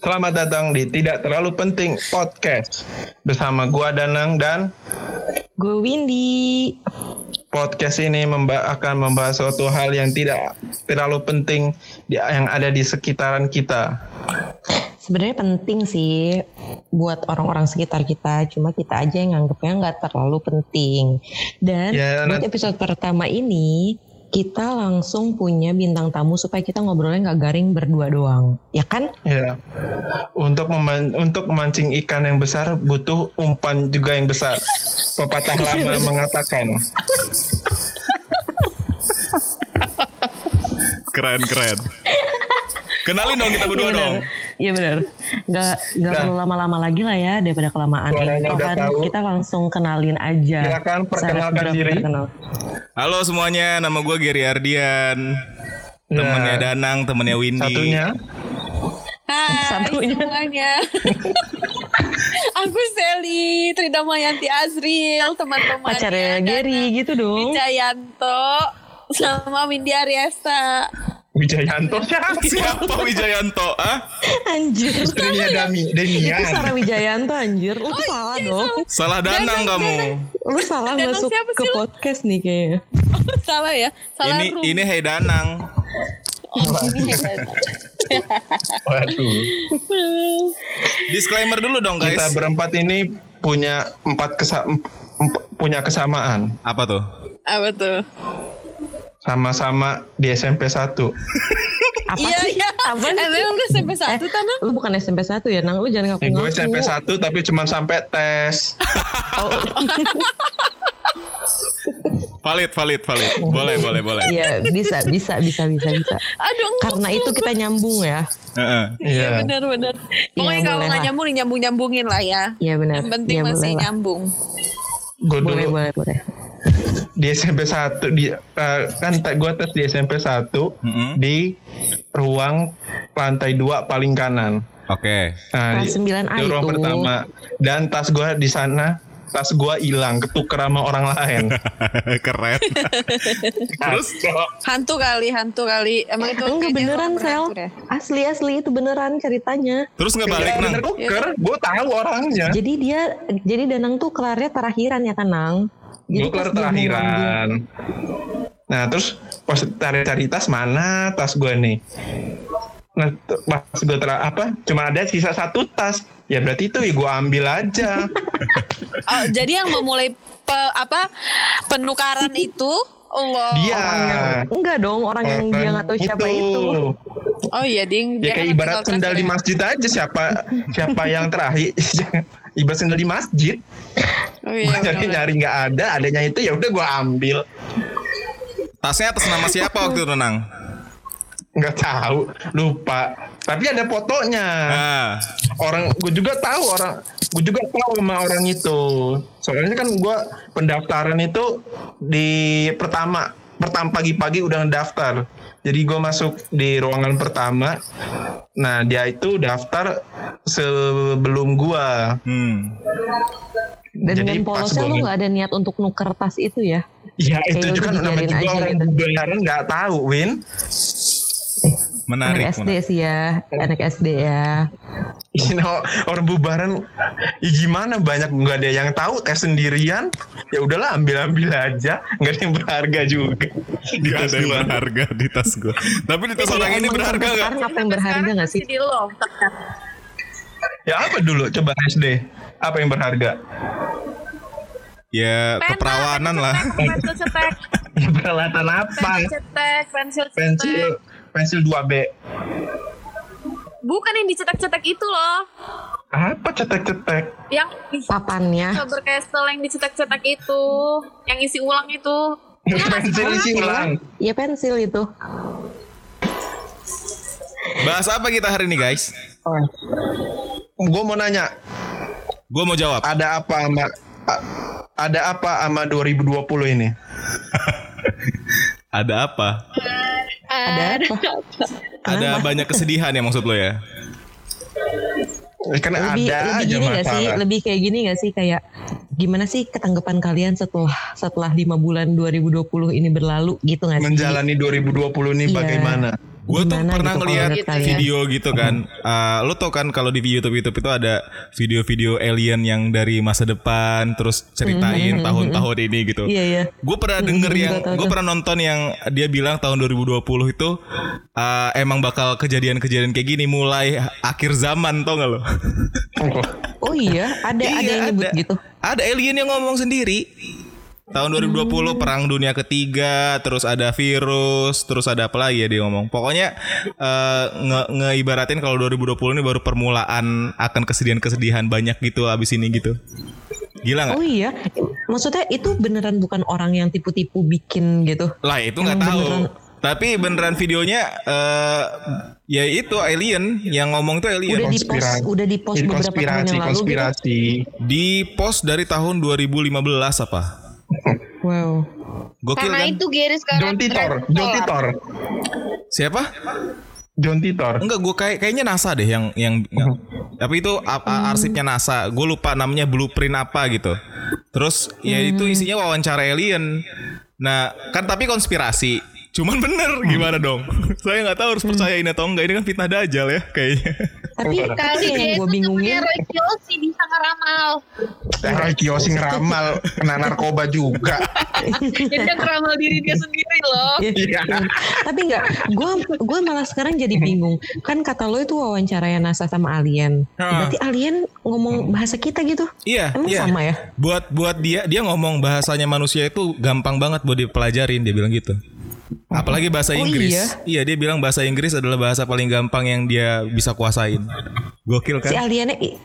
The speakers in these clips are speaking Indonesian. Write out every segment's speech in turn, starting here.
Selamat datang di Tidak Terlalu Penting Podcast bersama gua Danang dan Gue Windy. podcast ini memba- akan membahas suatu hal yang tidak terlalu penting di- yang ada di sekitaran kita. Sebenarnya penting sih buat orang-orang sekitar kita, cuma kita aja yang nganggapnya nggak terlalu penting. Dan Ya, buat episode pertama ini kita langsung punya bintang tamu supaya kita ngobrolnya nggak garing berdua doang, ya kan? Ya, untuk meman- untuk memancing ikan yang besar butuh umpan juga yang besar. Pepatah lama mengatakan. Keren keren. Kenalin dong kita berdua Iya dong. Iya benar. Nggak nggak Nah. perlu lama-lama lagi lah ya daripada kelamaan. Kan kita langsung kenalin aja. Silakan perkenalkan diri. terkenal. Halo semuanya, nama gue Gary Ardian. Temennya Ya, Danang, temennya Windy. Satunya Hai Satunya. semuanya. Aku Sally, Tridamayanti Azril, teman-teman. Pacarnya Gary gitu dong. Wijayanto sama Windy Ariesta. Wijayanto siapa? Siapa Wijayanto? Ah? Anjir. Istrinya Dami, Itu Demian. Sarah Wijayanto anjir. Lu tuh salah dong. Salah Danang kamu. Lu salah Danang masuk siapa ke lu? podcast nih kayaknya. Salah ya? Salah Ini room. ini Hey Danang. Oh, ini. Waduh. Disclaimer dulu dong guys. Kita berempat ini punya empat kesa punya kesamaan. Apa tuh? Apa tuh? Sama-sama di SMP 1. Apa Iya, sih? iya. Apa Eh, sih? memang udah sampai satu, Eh, Tanah? Lu bukan SMP 1 ya, Nang? Lu jangan Eh, gue ngaku-ngaku. SMP 1 tapi cuma sampai tes. Valid, valid, valid. Boleh, boleh, boleh. Iya, bisa, bisa, bisa, bisa, bisa. Aduh, enggak. Karena itu kita nyambung ya. Heeh. Iya Iya. benar-benar. Pokoknya Iya, kalau boleh nggak lah. nyambung, nyambung-nyambungin lah ya. Iya benar. Yang penting Iya, masih lah. nyambung. Gue Boleh, dulu boleh, boleh. di SMP 1 di eh, kan gue tes di SMP 1 Mm-mm. di ruang lantai 2 paling kanan. Oke. Nah, Kelas di, 9A di ruang itu. pertama dan tas gue di sana tas gue hilang ketuker sama orang lain. Keren. Terus Hantu kali, hantu kali. Emang itu Enggak kayaknya beneran, Sel. deh. Asli, asli itu beneran ceritanya. terus nggak balik Iya, nang. bener tuker, gue tahu orangnya. Jadi dia, jadi Danang tuh kelarnya terakhiran ya kan, Nang? Jadi Gue kelar terakhiran. Nah terus pas cari-cari tas mana tas gue nih. Nah pas gue ter apa cuma ada sisa satu tas. Ya berarti itu ya gue ambil aja. Oh, jadi yang memulai pe- apa penukaran itu Allah. Dia. Enggak dong, orang yang dia nggak tahu siapa itu. Oh iya ding. Ya Dia kayak kan ibarat sendal di masjid aja siapa siapa yang terakhir. ibarat sendal di masjid. Oh iya. Benar. nyari nggak ada, adanya itu ya udah gue ambil. Tasnya atas nama siapa waktu itu nang? Nggak tahu, lupa. Tapi ada fotonya. Nah, orang gue juga tahu orang gue juga tahu sama orang itu soalnya kan gue pendaftaran itu di pertama pertama pagi-pagi udah ngedaftar jadi gue masuk di ruangan pertama nah dia itu daftar sebelum gue hmm. Dan Jadi dengan pas polosnya gua lu nggak ada niat untuk nuker tas itu ya? ya itu juga namanya juga orang gitu. bubaran nggak tahu Win Menarik. anak SD menarik. sih ya, anak SD ya. you know, orang bubaran ya gimana banyak nggak ada yang tahu tes sendirian ya udahlah ambil ambil aja nggak ada yang berharga juga Di Gak tas ada yang berharga di tas gue. Tapi di tas Iya, orang ini berharga nggak? sekarang apa yang berharga nggak sih? masih di lo. Ya apa dulu coba SD? Apa yang berharga? Ya Pena, keperawanan lah. Pensil cetek, Peralatan apa? pensil cetek, pensil cetek. Pensil pensil 2B. Bukan yang dicetek-cetek itu loh. Apa cetek-cetek? Yang Papannya. Faber Castell yang dicetek-cetek itu, yang isi ulang itu. pensil isi ulang. Iya pensil itu. Bahas apa kita hari ini guys? Gue mau nanya, Gue mau jawab. ada apa sama ada apa sama 2020 ini? Ada apa? Ada apa? Ada banyak kesedihan ya maksud lo ya? Kan Lebih ada lebih gini gak sih? Lebih kayak gini gak sih? Kayak gimana sih ketanggapan kalian setelah setelah lima bulan 2020 ini berlalu gitu gak sih? Menjalani 2020 ini Iya. bagaimana? Gue tuh pernah gitu ngeliat menurut kalian? video gitu kan. Eh, lo tau kan kalau di YouTube YouTube itu ada video-video alien yang dari masa depan terus ceritain tahun-tahun ini gitu. Iya iya. Gue pernah denger yang gue pernah nonton yang dia bilang tahun 2020 itu eh, emang bakal kejadian-kejadian kayak gini mulai akhir zaman tau gak lo? Oh iya, ada ada Iya, yang nyebut ada. gitu. Ada alien yang ngomong sendiri. Tahun 2020 perang dunia ketiga, terus ada virus, terus ada apa lagi ya dia ngomong. Pokoknya eh, nge ngeibaratin kalau 2020 ini baru permulaan akan kesedihan-kesedihan banyak gitu abis ini gitu. Gila nggak? Oh iya, maksudnya itu beneran bukan orang yang tipu-tipu bikin gitu. Lah itu nggak tahu. beneran- Tapi beneran videonya eh ya itu alien yang ngomong tuh alien. Udah di post, Konspirasi. udah di post beberapa tahun yang lalu gitu. konspirasi. Di post dari tahun 2015 apa? Wow. Gokil Karena kan? itu Gary sekarang John Titor, John Titor, Siapa? John Titor. Enggak, gue kayak kayaknya NASA deh yang yang, yang- tapi itu a- a- arsipnya NASA. Gue lupa namanya blueprint apa gitu. Terus ya itu isinya wawancara alien. Nah, kan tapi konspirasi. Cuman bener gimana dong? Saya nggak tahu harus percayain atau enggak. Ini kan fitnah dajal ya kayaknya. Tapi Kali yang gue bingungin, Roy Kiyoshi di Sangaramal. Eh, Roy Kiyoshi ngeramal kena narkoba juga. Jadi dia ngeramal diri dia sendiri loh. Iya. tapi nggak, gue gue malah sekarang jadi bingung. Kan kata lo itu wawancara NASA sama alien. Ha. Berarti alien ngomong bahasa kita gitu? Iya, Emang iya. sama ya? Buat buat dia dia ngomong bahasanya manusia itu gampang banget buat dipelajarin dia bilang gitu. Apalagi bahasa Oh, Inggris. iya? Iya, dia bilang bahasa Inggris adalah bahasa paling gampang yang dia bisa kuasain. Gokil Si kan? aliennya i-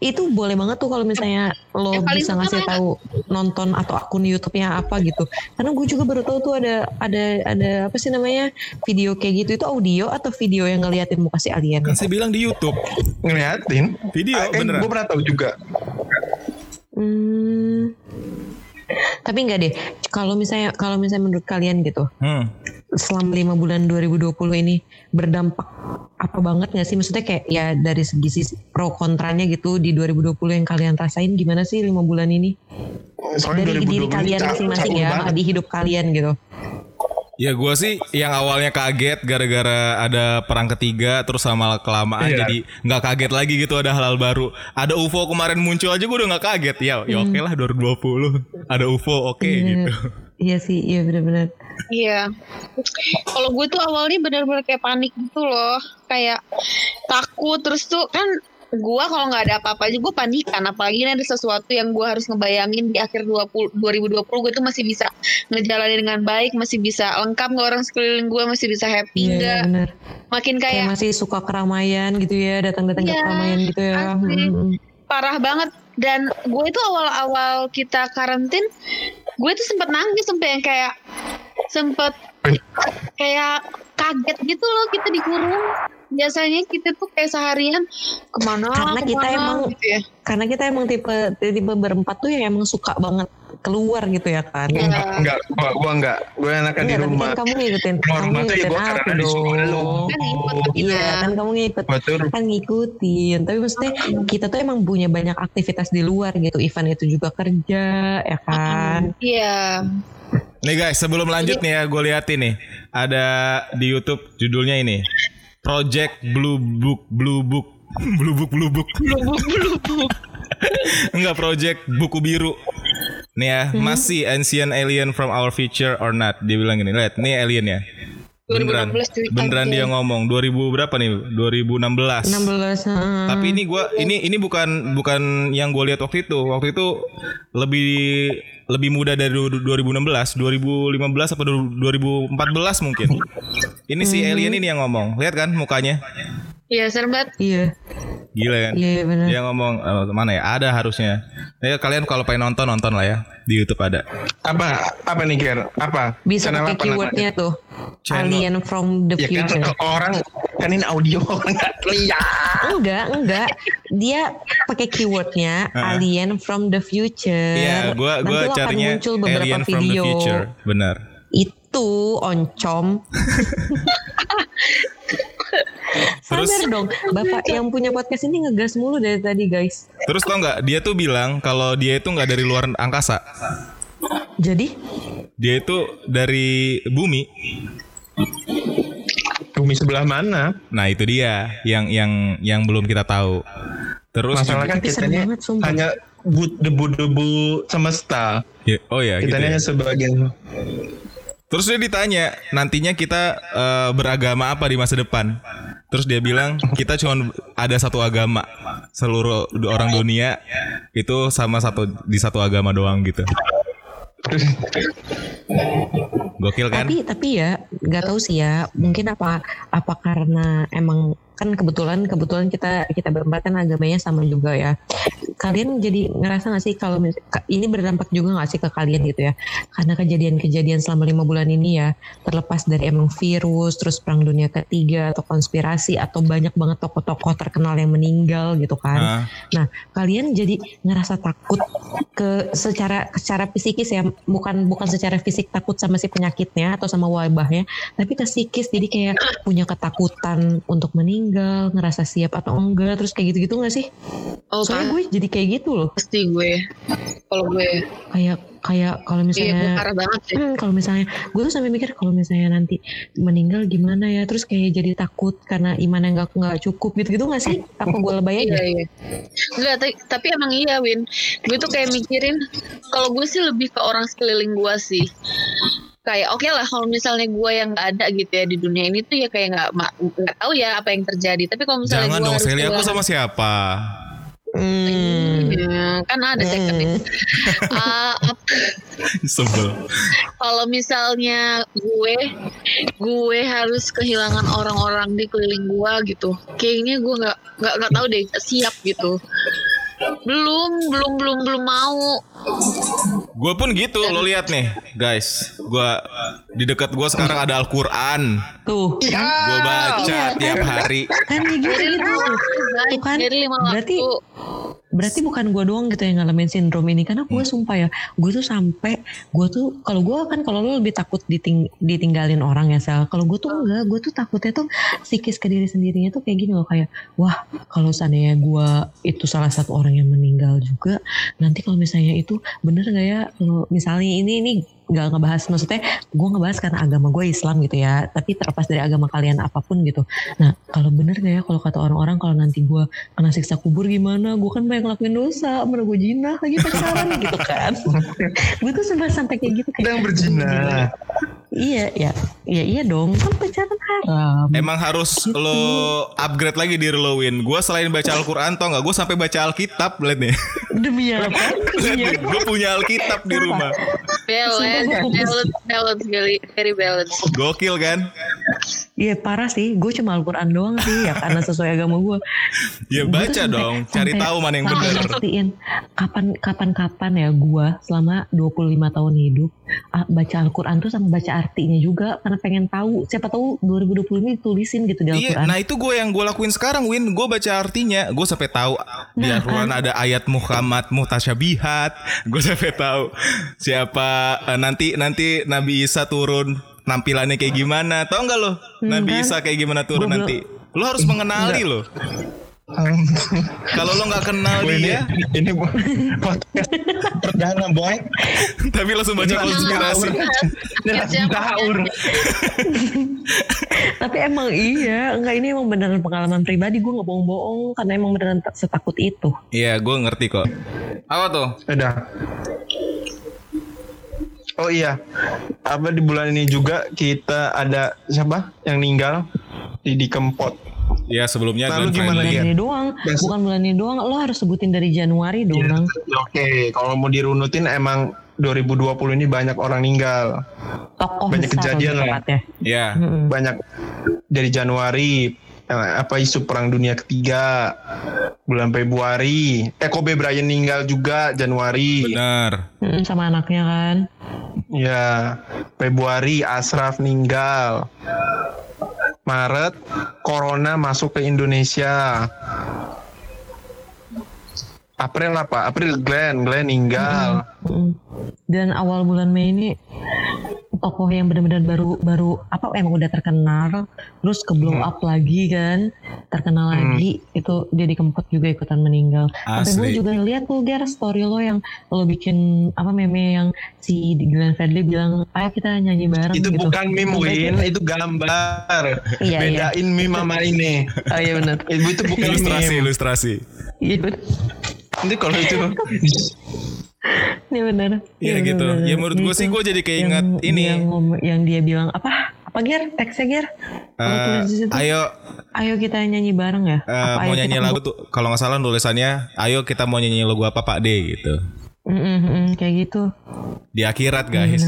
itu boleh banget tuh kalau misalnya lo Yang paling bisa ngasih tahu nonton atau akun YouTube-nya apa gitu. Karena gue juga baru tahu tuh ada ada ada apa sih namanya video kayak gitu itu audio atau video yang ngeliatin muka si alien. Kan saya bilang di YouTube. Ngeliatin. Video, Ah, kan beneran. Gue pernah tahu juga. Hmm. Tapi enggak deh. Kalau misalnya kalau misalnya menurut kalian gitu, Hmm. selama lima bulan 2020 ini berdampak apa banget nggak sih? Maksudnya kayak ya dari segi sisi pro kontranya gitu di 2020 yang kalian rasain gimana sih lima bulan ini? Soalnya Dari diri 2020 kalian masing-masing ya, banget. di hidup kalian gitu. Ya gue sih yang awalnya kaget gara-gara ada perang ketiga terus sama kelamaan Iya. jadi nggak kaget lagi gitu ada hal-hal baru. Ada UFO kemarin muncul aja gue udah nggak kaget ya. Ya oke lah 2020 ada UFO oke Iya. gitu. Iya sih, iya benar-benar. Iya. Kalau gue tuh awalnya benar-benar kayak panik gitu loh. Kayak takut terus tuh kan gue kalau nggak ada apa-apa aja gue panikan apalagi ini ada sesuatu yang gue harus ngebayangin di akhir 20, 2020 gue tuh masih bisa ngejalanin dengan baik masih bisa lengkap nggak orang sekeliling gue masih bisa happy Iya, nggak benar. makin Kayak kayak masih suka keramaian gitu ya, datang-datang ke Iya, keramaian gitu ya. asli. Mm-mm. parah banget dan gue itu awal-awal kita karantin gue tuh sempet nangis sampai yang kayak sempet kayak kaget gitu loh kita dikurung biasanya kita tuh kayak seharian ke mana Karena kita ke mana emang- gitu ya Karena kita emang tipe tipe berempat tuh yang emang suka banget keluar gitu ya kan. Iya. Enggak, enggak, gua, gua enggak. Gue enakan di Enggak, tapi rumah. kan kamu ngikutin, Keluar kamu rumah tuh ya ngikutin aku karena disuruh lu. dong. kan Iya kita. kan kamu ngikut Gua tuh kan ngikutin tapi maksudnya kita tuh emang punya banyak aktivitas di luar gitu event itu juga kerja ya kan iya Nih guys, sebelum lanjut nih ya, gue liatin nih. Ada di YouTube judulnya ini. Project Blue Book Blue Book Blue Book Blue Book. Enggak Project Buku Biru. Nih ya, masih ancient alien from our future or not? Dia bilang gini, lihat, nih alien ya. Beneran, 2016 cerita beneran dia ngomong 2000 berapa nih? 2016. 16 heeh. Tapi ini gua ini ini bukan bukan yang gue lihat waktu itu. Waktu itu lebih lebih muda dari du- 2016, 2015 atau 2014 mungkin. Ini si alien ini yang ngomong. Lihat kan mukanya? iya serem banget iya Gila kan? iya benar Dia ngomong eh, mana ya? Ada harusnya. Ya kalian kalau pengen nonton nonton lah ya di YouTube ada. apa apa nih Ger? Apa? bisa Channel pakai keywordnya tuh Channel. alien from the? Ya kan future orang kan ini audio enggak lihat. enggak enggak dia pakai keywordnya alien from the future Iya, gua Nanti gua akan carinya muncul beberapa alien from the video future. Benar. itu oncom Terus- Sabar dong, bapak yang punya podcast ini ngegas mulu dari tadi guys. Terus tau nggak? Dia tuh bilang kalau dia itu nggak dari luar angkasa. Jadi Dia itu dari bumi. Bumi sebelah mana? Nah itu dia yang yang yang belum kita tahu. Terus Masalah kan kita ini hanya bu- debu-debu semesta. Ya, oh ya gitu Kita ini ya. hanya sebagian. Terus dia ditanya nantinya kita eh, beragama apa di masa depan. Terus dia bilang kita cuma ada satu agama seluruh orang dunia itu sama satu di satu agama doang gitu. Gokil kan? Tapi tapi ya nggak tahu sih ya mungkin apa apa karena emang kan kebetulan kebetulan kita kita berempat kan agamanya sama juga ya. Kalian jadi ngerasa nggak sih kalau ini berdampak juga nggak sih ke kalian gitu ya? Karena kejadian-kejadian selama lima bulan ini ya terlepas dari emang virus terus perang dunia ketiga atau konspirasi atau banyak banget tokoh-tokoh terkenal yang meninggal gitu kan. Ah, Nah, kalian jadi ngerasa takut ke secara secara psikis ya, bukan bukan secara fisik takut sama si penyakitnya atau sama wabahnya, tapi ke psikis jadi kayak punya ketakutan untuk meninggal, ngerasa siap atau enggak, terus kayak gitu-gitu nggak sih? Oh, Soalnya gue jadi kayak gitu loh, pasti gue. Kalau gue, kayak kayak kalau iya misalnya parah banget sih. Hmm, kalau misalnya gue tuh sampai mikir kalau misalnya nanti meninggal gimana ya terus kayak jadi takut karena imannya nggak nggak cukup gitu gitu nggak sih apa gue lebay Iya aja iya. Enggak, tapi, tapi emang iya Win. Gue tuh kayak mikirin kalau gue sih lebih ke orang sekeliling gue sih. Kayak oke lah kalau misalnya gue yang nggak ada gitu ya di dunia ini tuh ya kayak nggak nggak tahu ya apa yang terjadi. Tapi kalau misalnya jangan gue dong Sally aku sama siapa? Hmm. Iya, kan ada second Hmm. Ap- Sebel. kalau misalnya gue gue harus kehilangan orang-orang di keliling gue gitu kayaknya gue nggak nggak nggak tahu deh siap gitu belum belum belum belum mau Gue pun gitu, lo lihat nih, guys. Gua di dekat gue sekarang ada Al-Quran. tuh Gue baca Iya, tiap kan? hari. kan gitu gitu Tuh kan, berarti- berarti bukan gue doang gitu yang ngalamin sindrom ini karena gue sumpah ya gue tuh sampai gue tuh kalau gue kan kalau lo lebih takut diting, ditinggalin orang ya sel. Kalau gue tuh enggak gue tuh takutnya tuh psikis ke diri sendirinya tuh kayak gini loh kayak wah kalau seandainya gue itu salah satu orang yang meninggal juga nanti kalau misalnya itu bener gak ya kalau misalnya ini ini nggak ngebahas maksudnya gue ngebahas karena agama gue Islam gitu ya tapi terlepas dari agama kalian apa pun gitu nah kalau bener gak ya kalau kata orang-orang kalau nanti gue kena siksa kubur gimana gue kan banyak ngelakuin dosa mana gue jinah lagi pacaran gitu kan gue tuh sempat sampai kayak gitu kayak Sedang berzina. iya ya iya iya dong kan pacaran haram Emang harus lo upgrade lagi diri lo Win. Gue selain baca Al-Quran tau gak? Gue sampai baca Alkitab liat nih. demi apa gue punya Alkitab di rumah. Balance balance balance very very balance Gokil kan? Iya parah sih, gue cuma Al-Quran doang sih ya karena sesuai agama gue. Ya Gua tuh baca sampai- dong, cari sampai- tahu mana yang benar. ngertiin kapan kapan kapan ya gue selama 25 tahun hidup baca Al-Quran tuh sama baca artinya juga karena pengen tahu siapa tahu 2020 ini ditulisin gitu di Iya, Al-Quran. nah itu gue yang gue lakuin sekarang Win. Gue baca artinya, gue sampai tahu di Nah, Al-Quran ada ayat Muhammad mutasyabihat. Gue sampai tahu siapa eh, nanti nanti Nabi Isa turun nampilannya kayak gimana. Tahu nggak lo? Nabi kan? Isa kayak gimana turun Gua nanti? Lo harus mengenali lo. Kalau lo nggak kenal ini, dia, ini podcast perdana boy. tapi langsung baca konspirasi. Ini sahur. Tapi emang iya, enggak ini emang beneran pengalaman pribadi gue nggak bohong-bohong karena emang beneran tak- setakut itu. Iya, gue ngerti kok. Apa tuh? Udah. Oh iya, apa di bulan ini juga kita ada siapa yang meninggal di di Kempot. Ya sebelumnya Lalu Glenn gimana Fredly. Iya. Bulan ini doang, Biasa. bukan bulan ini doang. Lo harus sebutin dari Januari dong, Bang. Oke, kalau mau dirunutin emang 2020 ini banyak orang meninggal. Tokoh Banyak besar kejadian lah. tepatnya. Ya, Mm-mm. Banyak dari Januari eh, apa isu perang dunia ketiga bulan Februari eh Kobe Bryant meninggal juga Januari benar. Sama anaknya kan. ya Februari Ashraf meninggal Maret Corona masuk ke Indonesia April apa? April Glenn, Glenn meninggal. Mm. Dan awal bulan Mei ini tokoh yang benar-benar baru baru apa emang udah terkenal terus ke blow Hmm. up lagi kan terkenal Hmm. lagi itu jadi kempot juga ikutan meninggal Sampai gue Asli. juga lihat tuh Ger story lo yang lo bikin apa meme yang si Glenn Fredly bilang ayo kita nyanyi bareng Itu gitu. bukan meme Win, itu gambar. Iya, iya. Bedain meme sama ini. Oh iya benar. Itu, itu bukan Ilustrasi, meme. ilustrasi. Iya benar. Nanti kalau itu Iya benar. Iya benar, gitu. benar. Ya menurut gue sih Itu gue jadi keinget yang, ini. yang, yang dia bilang apa? Apa Ger? Teksnya Ger? Lo eh, ayo Ayo kita nyanyi bareng ya? eh, Apa mau nyanyi lagu tuh kalau nggak salah tulisannya ayo kita mau nyanyi lagu apa Pak D gitu. Mm, mm, mm, kayak gitu. Di akhirat guys.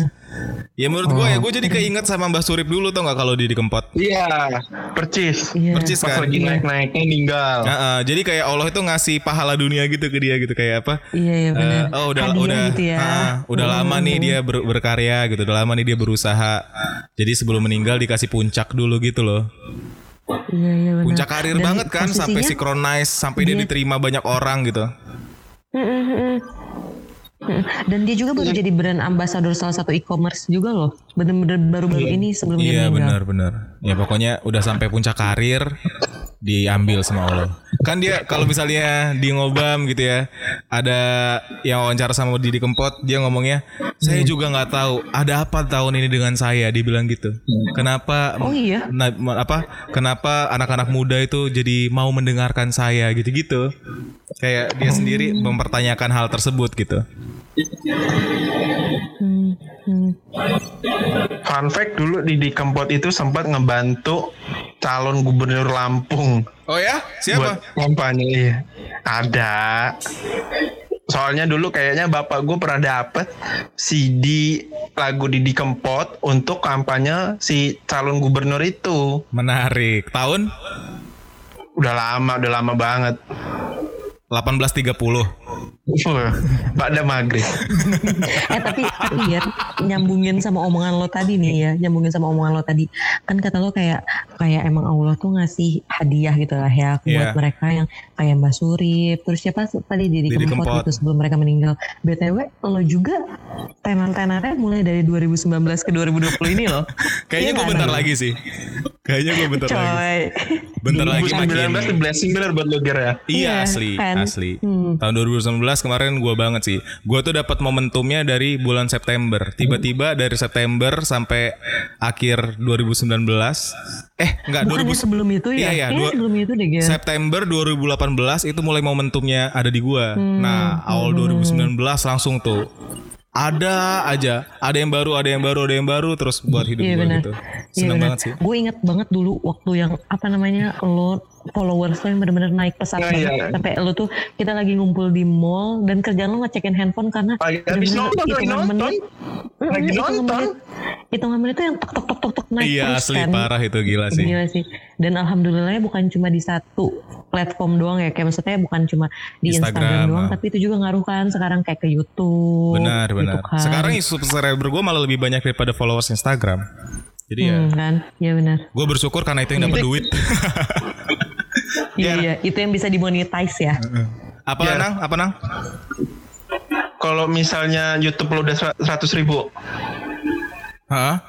Ya menurut gue ya gue jadi keinget sama Mbah Surip dulu tau nggak kalau di di Kempot. Iya, percis. Iya. Percis Pas kan. lagi naik-naiknya meninggal. Nah, eh, jadi kayak Allah itu ngasih pahala dunia gitu ke dia gitu kayak apa? Iya iya benar. Eh, oh udah Hadiah udah gitu ya. ah, udah lama nih dia ber- berkarya gitu, udah lama nih dia berusaha. Jadi sebelum meninggal dikasih puncak dulu gitu loh. Iya iya benar. Puncak karir Dan banget kan sampai synchronize sampai dia diterima banyak orang gitu. Mm, mm, mm, mm. Mm, Dan dia juga baru jadi brand ambassador salah satu e-commerce juga loh. Bener-bener baru-baru ini sebelum dia Iya meninggal. benar benar. Ya pokoknya udah sampai puncak karir diambil sama Allah. Kan dia kalau misalnya di ngobam gitu ya, ada yang wawancara sama Didi Kempot, dia ngomongnya, saya juga nggak tahu ada apa tahun ini dengan saya, dia bilang gitu. Kenapa? Oh iya? na- apa? Kenapa anak-anak muda itu jadi mau mendengarkan saya gitu-gitu? Kayak dia sendiri mempertanyakan hal tersebut gitu. Hmm, hmm. Fun fact dulu Didi Kempot itu sempat ngebantu calon gubernur Lampung Oh ya? buat Siapa? kampanye. Iya. Ada. Soalnya dulu kayaknya bapak gue pernah dapet CD lagu Didi Kempot untuk kampanye si calon gubernur itu. Menarik. Tahun Udah lama, udah lama banget. 1830. Pada maghrib. eh tapi tapi ya nyambungin sama omongan lo tadi nih ya nyambungin sama omongan lo tadi kan kata lo kayak kayak emang Allah tuh ngasih hadiah gitu lah ya buat Iya. mereka yang kayak Mbak Surip terus siapa tadi Didi Didi Kempot, Kempot. gitu sebelum mereka meninggal btw lo juga tenar-tenarnya mulai dari 2019 ke 2020 ini loh Kayaknya Iya gue bentar lagi sih. Kayaknya gue bentar lagi. coy Bentar lagi makin. 2019 tuh blessing bener buat lo Ger ya. Iya Iya, asli, kan? asli. Hmm. Tahun 2019 kemarin gue banget sih. Gue tuh dapat momentumnya dari bulan September. Tiba-tiba dari September sampai akhir 2019. Eh enggak bukannya 2000 sebelum itu ya Iya, iya, dua- sebelum itu deh Ger September 2018 itu mulai momentumnya ada di gua. Nah, awal 2019 langsung tuh ada aja, ada yang baru, ada yang baru, ada yang baru terus buat hidup Iya gua benar. gitu. Iya Seneng benar. banget sih. Gue inget banget dulu waktu yang apa namanya lo followers lo yang bener-bener naik pesat banget iya. sampai lo tuh kita lagi ngumpul di mall dan kerjaan lo ngecekin handphone karena Lagi habis bener-bener nonton, lagi hitungan nonton. menit Lagi hitungan nonton. menit hitungan menit tuh yang tok tok tok tok tok naik Iya terus asli kan. parah itu gila sih. Gila sih. Dan alhamdulillahnya bukan cuma di satu platform doang ya. Kayak maksudnya bukan cuma di Instagram, Instagram, doang. ah. Tapi itu juga ngaruh kan sekarang kayak ke Youtube. Benar, gitu benar. kan. Sekarang subscriber gua malah lebih banyak daripada followers Instagram. Jadi ya, Hmm, kan. Iya benar. gue bersyukur karena itu yang dapat duit. Iya, iya. Itu yang bisa dimonetize ya. apa Ya. nang? Apa nang? Kalau misalnya YouTube lo udah 100 ribu, Hah?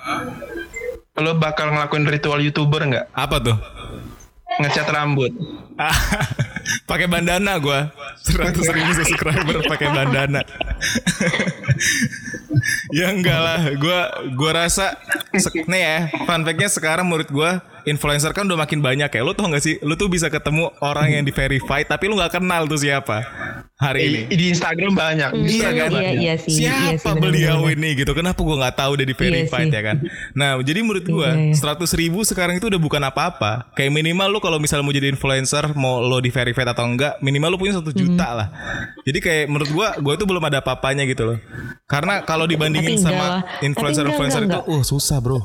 lo bakal ngelakuin ritual youtuber nggak? Apa tuh? Ngecat rambut. pakai bandana gua 100 ribu subscriber pakai bandana ya enggak lah gua gua rasa nih ya fun fact-nya sekarang menurut gua influencer kan udah makin banyak ya lu tau gak sih lu tuh bisa ketemu orang yang di verify tapi lu nggak kenal tuh siapa hari ini di Instagram banyak. Di Iya, Instagram iya, banyak. iya sih. iya Siapa sih, bener-bener. beliau ini gitu? Kenapa gua nggak tahu udah di verified Iya sih. ya kan? Nah, jadi menurut gua Iya, iya. seratus ribu sekarang itu udah bukan apa-apa. Kayak minimal lu kalau misalnya mau jadi influencer, mau lo di verified atau enggak, minimal lu punya satu Hmm. juta lah. Jadi kayak menurut gua, gua itu belum ada apa-apanya gitu loh. Karena kalau dibandingin sama influencer-influencer itu, uh susah bro.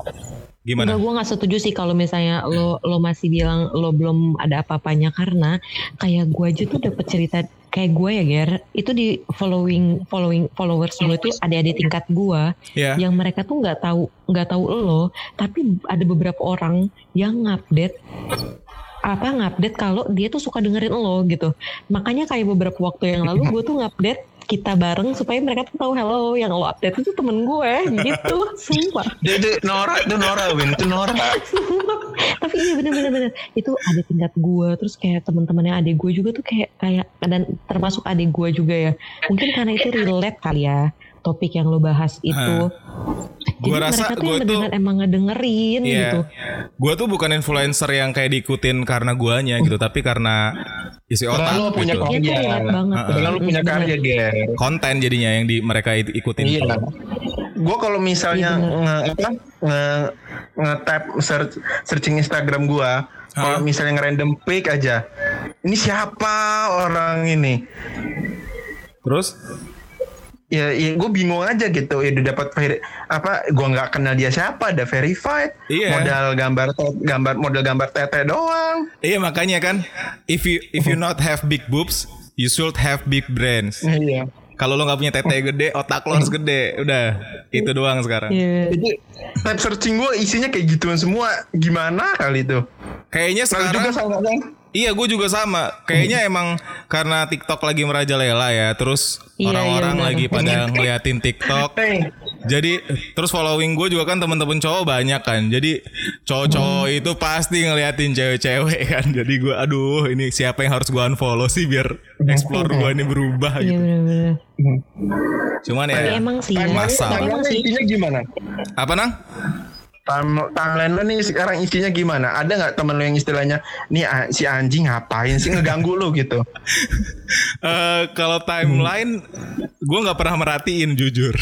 Gimana? Enggak, gue nggak setuju sih kalau misalnya lo lo masih bilang lo belum ada apa-apanya karena kayak gue aja tuh dapet cerita kayak gue ya Ger itu di following following followers lo itu adik-adik tingkat gue Ya. yang mereka tuh nggak tahu nggak tahu lo tapi ada beberapa orang yang ngupdate apa ngupdate kalau dia tuh suka dengerin lo gitu. Makanya kayak beberapa waktu yang lalu gue tuh ngupdate kita bareng supaya mereka tuh tahu hello yang lo update itu temen gue gitu. Sumpah. Itu Nora itu Nora Win. Itu Nora. tapi iya bener-bener bener itu ada tingkat gue terus kayak teman-temannya adik gue juga tuh kayak kayak dan termasuk adik gue juga ya. Mungkin karena itu relate kali ya topik yang lo bahas itu jadi Gua rasa mereka tuh gua yang tuh- emang ngedengerin Iya. gitu Gue tuh bukan influencer yang kayak diikutin karena guanya gitu, tapi karena isi Karena otak lo punya gitu. dia Iya. relate banget Karena lu punya karya Ger. Konten jadinya yang di mereka itu ikutin. Iya. Gue kalau misalnya Iya, nge, apa nge, nge tap search, searching Instagram gue, kalau misalnya nge-random pick aja, ini siapa orang ini? Terus Ya, ya gue bingung aja gitu. Ya udah dapat veri- apa? Gue nggak kenal dia siapa, ada verified. Iya. Modal gambar gambar model gambar tete doang. iya makanya kan if you if you not have big boobs, you should have big brains. Iya. Kalau lo nggak punya tete gede, otak lo harus gede. Udah, itu doang sekarang. Iya. Jadi tab searching gue isinya kayak gituan semua. Gimana kali itu? Kayaknya Lalu juga sekarang sama kan? Iya gue juga sama Kayaknya emang Karena TikTok lagi merajalela ya Terus Iya, orang-orang iya, benar. lagi pada ngeliatin TikTok Jadi Terus following gue juga kan temen-temen cowok banyak kan Jadi Cowok-cowok Hmm. itu pasti ngeliatin cewek-cewek kan Jadi gue aduh Ini siapa yang harus gue unfollow sih Biar explore gue ini berubah Iya gitu bener-bener. Cuman Tapi ya emang sih Masa. Tapi emang sih. gimana? Apa nang? Time- timeline lo nih sekarang isinya gimana? Ada nggak temen lo yang istilahnya nih si anjing ngapain sih ngeganggu lo gitu? Eh Kalau timeline Gue nggak pernah merhatiin jujur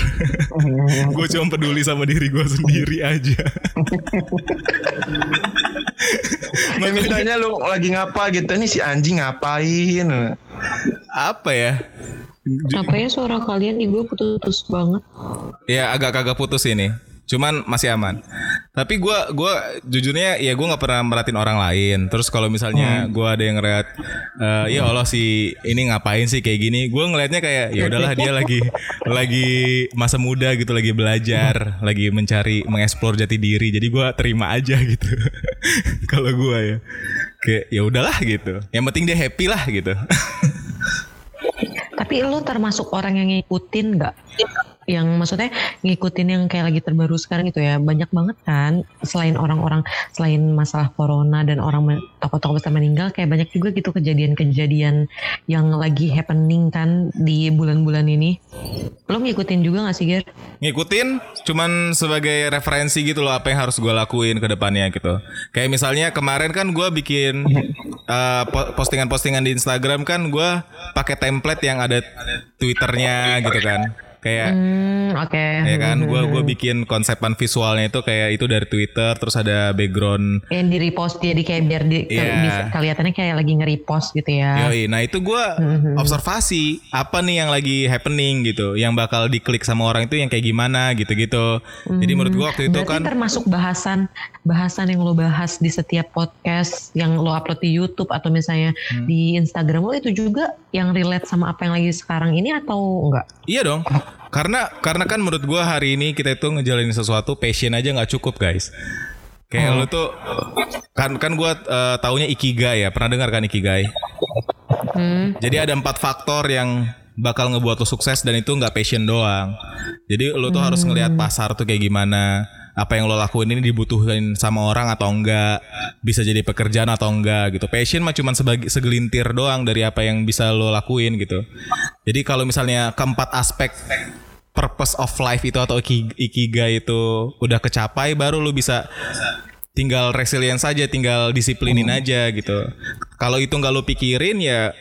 Gue cuma peduli sama diri gue sendiri aja Nah, misalnya lo lagi ngapa gitu nih si anjing ngapain? Apa ya Apa ya suara kalian gue putus-putus banget. Ya agak kagak putus ini. Cuman masih aman. Tapi gua gua jujurnya ya gua nggak pernah merhatiin orang lain. Terus kalau misalnya gua ada yang ngeliat eh ya Allah si ini ngapain sih kayak gini. Gua ngelihatnya kayak ya udahlah dia lagi lagi masa muda gitu lagi belajar, lagi mencari mengeksplor jati diri. Jadi gua terima aja gitu. kalau gua ya. Kayak ya udahlah gitu. Yang penting dia happy lah gitu. Tapi lu termasuk orang yang ngikutin nggak? Yang maksudnya ngikutin yang kayak lagi terbaru sekarang gitu ya. Banyak banget kan selain orang-orang selain masalah corona dan orang tokoh-tokoh besar meninggal kayak banyak juga gitu kejadian-kejadian yang lagi happening kan di bulan-bulan ini. Lo ngikutin juga gak sih Ger? ngikutin cuman sebagai referensi gitu loh apa yang harus gue lakuin ke depannya gitu. Kayak misalnya kemarin kan gue bikin uh, po- postingan-postingan di Instagram kan gue pakai template yang ada Twitternya gitu kan. Kayak Hmm, oke. ya kan gue gue bikin konsepan visualnya itu kayak itu dari Twitter terus ada background Yang di repost jadi kayak biar di, ke- Iya. bisa kelihatannya kayak lagi nge-repost gitu ya. Yoi, nah itu gue observasi apa nih yang lagi happening gitu, yang bakal diklik sama orang itu yang kayak gimana gitu-gitu. Jadi menurut gue waktu itu Berarti kan termasuk bahasan bahasan yang lo bahas di setiap podcast yang lo upload di YouTube atau misalnya Hmm. di Instagram lo itu juga yang relate sama apa yang lagi sekarang ini atau enggak? Iya dong. Karena karena kan menurut gua hari ini kita itu ngejalanin sesuatu passion aja nggak cukup guys. Kayak lu tuh kan kan gua eh, taunya ikigai ya. Pernah dengar kan ikigai? Hmm. Jadi ada empat faktor yang bakal ngebuat lo sukses dan itu nggak passion doang. Jadi lo tuh harus ngelihat pasar tuh kayak gimana. Apa yang lo lakuin ini dibutuhin sama orang atau enggak, bisa jadi pekerjaan atau enggak gitu. Passion mah cuman sebagai segelintir doang dari apa yang bisa lo lakuin gitu. Jadi kalau misalnya keempat aspek purpose of life itu atau iki- ikigai itu udah kecapai baru lo bisa tinggal resilience saja, tinggal disiplinin aja gitu. Kalau itu nggak lo pikirin ya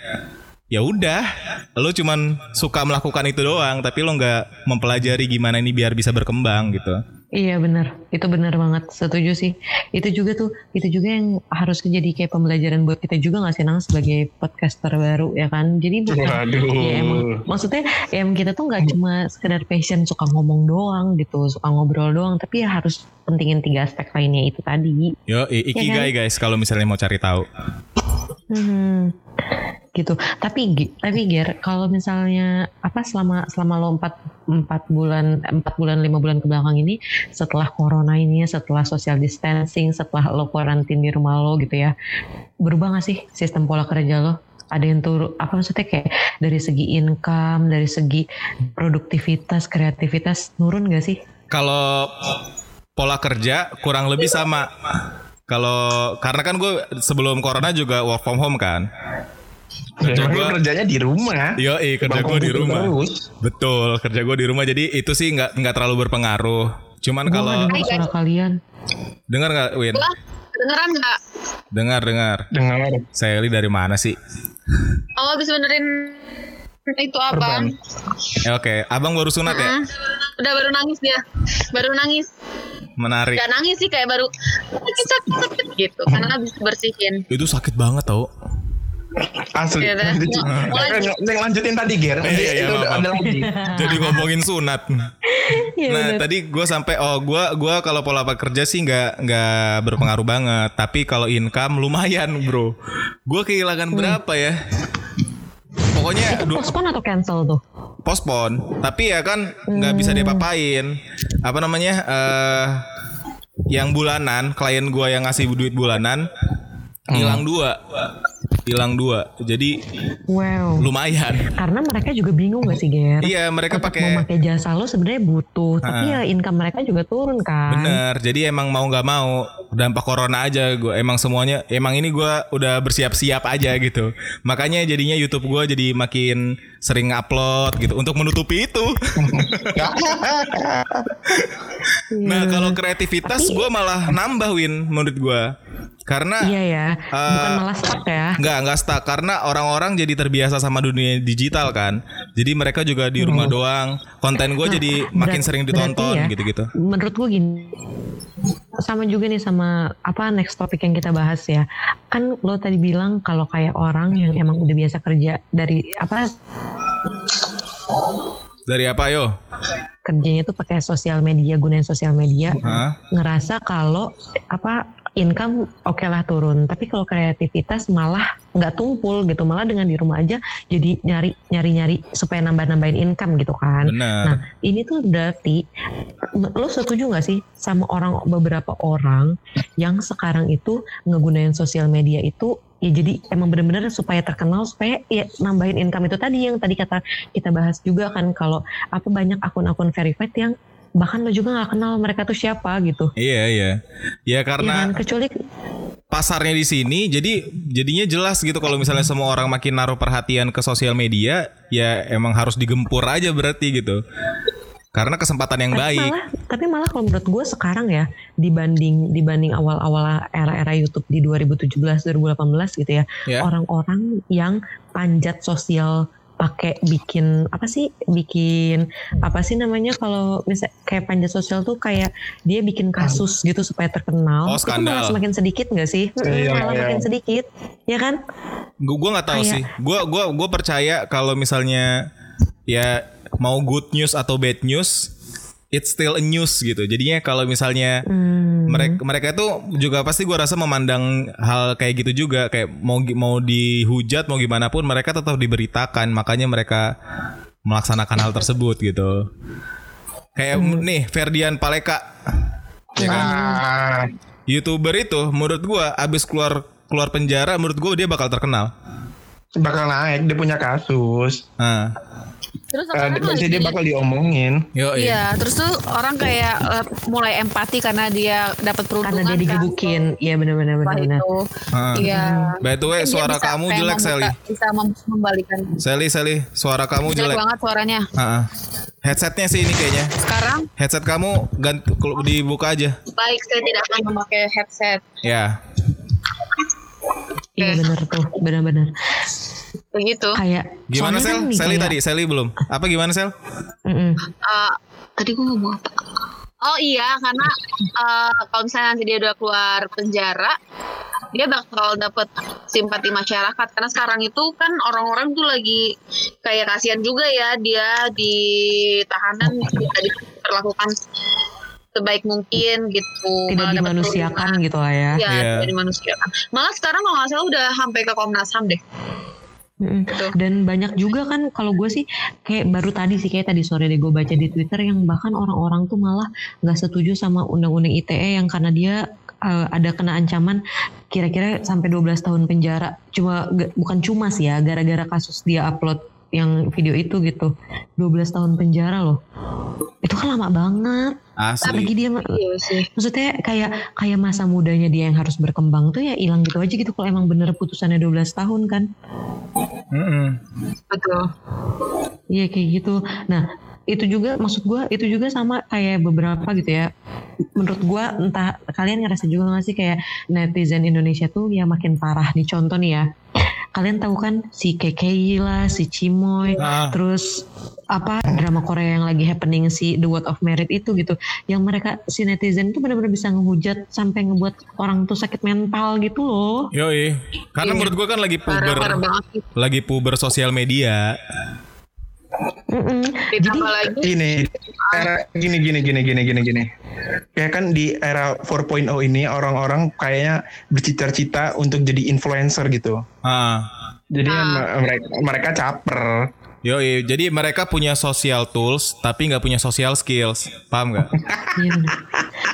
ya udah, lo cuman suka melakukan itu doang, tapi lo nggak mempelajari gimana ini biar bisa berkembang gitu. Iya benar, itu benar banget, setuju sih. Itu juga tuh, itu juga yang harus jadi kayak pembelajaran buat kita juga nggak sih Nang sebagai podcaster baru ya kan. Jadi bukan, Waduh. ya emang maksudnya ya emang kita tuh nggak cuma sekedar passion suka ngomong doang gitu, suka ngobrol doang, tapi ya harus pentingin tiga aspek lainnya itu tadi. Yo, i- ikigai guys kalau misalnya mau cari tahu. Hmm, gitu. Tapi tapi Ger, kalau misalnya apa selama selama lo empat empat bulan empat bulan lima bulan ke belakang ini setelah corona ini setelah social distancing setelah lo karantin di rumah lo gitu ya berubah gak sih sistem pola kerja lo ada yang turun apa maksudnya kayak dari segi income dari segi produktivitas kreativitas nurun gak sih Kalau pola kerja kurang lebih sama. Kalau karena kan gue sebelum corona juga work from home kan. Kerja gua- kerjanya di rumah. Yo, kerja Bang gue di rumah. terus. Betul, kerja gue di rumah. Jadi itu sih nggak nggak terlalu berpengaruh. Cuman gue kalau gak dengar suara kalian dengar nggak Win? Gua kedengeran nggak? Dengar dengar. Dengar. Sally dari mana sih? Oh bisa benerin itu abang. Eh, Oke, abang baru sunat ya? Hmm. Udah baru nangis dia. Baru nangis. Menarik. Gak nangis sih kayak baru sakit sakit sakit gitu. Karena habis bersihin. Itu sakit banget tau. Asli. Yang lanjutin tadi Ger. Iya, iya, itu maaf, ada maaf. lagi. Jadi ngomongin sunat. Iya, nah bener. tadi gue sampai oh gue gua kalau pola kerja sih nggak nggak berpengaruh banget. Tapi kalau income lumayan bro. Gue kehilangan berapa ya? Pokoknya du- postpone atau cancel tuh postpone. Tapi ya kan nggak bisa diapa-apain. Apa namanya? eh yang bulanan klien gue yang ngasih duit bulanan hilang dua, hilang dua. Jadi wow lumayan. karena mereka juga bingung gak sih Ger Iya mereka pakai memakai jasa lo sebenarnya butuh tapi ya income mereka juga turun kan Bener, jadi emang mau nggak mau dampak corona aja gue emang semuanya emang ini gue udah bersiap-siap aja gitu. Makanya jadinya YouTube gue jadi makin sering upload gitu untuk menutupi itu. nah kalau kreativitas gue malah nambah win menurut gue karena iya ya bukan Eh, malah stuck ya Nggak, nggak stuck karena orang-orang jadi terbiasa sama dunia digital kan. Jadi mereka juga di rumah doang. Konten gue jadi makin Hmm. Sering ditonton ya, gitu-gitu. menurut gue gini sama juga nih sama apa next topik yang kita bahas ya kan lo tadi bilang kalau kayak orang yang emang udah biasa kerja dari apa Dari apa yo? kerjanya tuh pakai sosial media gunain sosial media Hah? ngerasa kalau apa income oke lah turun. Tapi kalau kreativitas malah nggak tumpul gitu. Malah dengan di rumah aja jadi nyari nyari nyari supaya nambah nambahin income gitu kan. Benar. nah ini tuh berarti lo setuju nggak sih sama orang beberapa orang yang sekarang itu ngegunain sosial media itu ya jadi emang bener-bener supaya terkenal supaya ya nambahin income itu tadi yang tadi kata kita bahas juga kan kalau apa banyak akun-akun verified yang bahkan lo juga nggak kenal mereka tuh siapa gitu Iya iya. Ya Ya karena kan kecuali pasarnya di sini jadi jadinya jelas gitu kalau misalnya semua orang makin naruh perhatian ke sosial media ya emang harus digempur aja berarti gitu. Karena kesempatan yang tapi baik. malah tapi malah kalau menurut gue sekarang ya dibanding dibanding awal-awal era-era YouTube di 2017 2018 gitu ya Ya. orang-orang yang panjat sosial pakai bikin apa sih bikin apa sih namanya kalau misal kayak panjat sosial tuh kayak dia bikin kasus gitu supaya terkenal Oh, itu malah skandal. semakin sedikit nggak sih Mm, Iya, malah iya. makin sedikit ya kan Gue gua nggak tahu Kayak- sih. Gua gua gua percaya kalau misalnya ya mau good news atau bad news it's still a news gitu. Jadinya kalau misalnya Hmm. mereka mereka itu juga pasti gua rasa memandang hal kayak gitu juga. Kayak mau mau dihujat mau gimana pun mereka tetap diberitakan. Makanya mereka melaksanakan hal tersebut gitu. Kayak nih Ferdian Paleka. Ya kan? Ah, youtuber itu menurut gua abis keluar keluar penjara menurut gua dia bakal terkenal. Bakal naik dia punya kasus. nah Terus Eh, sekarang pasti dia bakal diomongin. yo Iya, terus tuh orang kayak eh, mulai empati karena dia dapat peruntungan karena dia kan. digebukin iya benar-benar Setelah benar itu. Iya. by the way suara bisa kamu jelek Sally Bisa mem- membalikan. Sally Sally suara kamu Jelek jelek banget suaranya. Ah, ah. headsetnya sih ini kayaknya Sekarang headset kamu ganti kalau dibuka aja baik saya tidak akan memakai headset. ya iya benar tuh benar-benar Begitu. kayak gimana soalnya Sel kan Sally kayak- tadi Sally belum apa gimana Sel Mm-mm. Eh, tadi gue ngomong apa? Oh iya, karena eh, kalau misalnya nanti dia udah keluar penjara, dia bakal dapet simpati masyarakat. Karena sekarang itu kan orang-orang tuh lagi kayak kasihan juga ya dia di tahanan bisa diperlakukan sebaik mungkin gitu. tidak dimanusiakan gitu lah ya. Iya, Iya. tidak dimanusiakan. Malah sekarang kalau nggak salah udah sampai ke Komnas HAM deh. Mm-mm. Dan banyak juga kan kalau gue sih kayak baru tadi sih kayak tadi sore deh gue baca di Twitter yang bahkan orang-orang tuh malah nggak setuju sama undang-undang ITE yang karena dia uh, ada kena ancaman kira-kira sampai 12 tahun penjara. Cuma bukan cuma sih ya gara-gara kasus dia upload yang video itu gitu. 12 tahun penjara loh. Itu kan lama banget. Asli. Lagi dia Iya sih. maksudnya kayak kayak masa mudanya dia yang harus berkembang tuh ya hilang gitu aja gitu kalau emang bener putusannya 12 tahun kan. Mm-mm. Betul. Iya kayak gitu. Nah itu juga maksud gue itu juga sama kayak beberapa gitu ya. Menurut gue entah kalian ngerasa juga gak sih kayak netizen Indonesia tuh ya makin parah nih contoh nih ya. Kalian tahu kan si KKI lah, si Cimoy, Ah. terus apa drama Korea yang lagi happening si The Word of Merit itu gitu. Yang mereka si netizen tuh benar-benar bisa ngehujat sampai ngebuat orang tuh sakit mental gitu loh. Yoi. Karena menurut gua kan lagi puber, Parah-parah banget sih. lagi puber sosial media. Mm-mm. Ditambah lagi Gini, era gini gini gini gini gini gini. Kayak kan di era 4.0 ini orang-orang kayaknya bercita-cita untuk jadi influencer gitu. Ah. Jadi mereka mereka caper. Yoi, jadi mereka punya social tools tapi nggak punya social skills, paham nggak? Iya benar.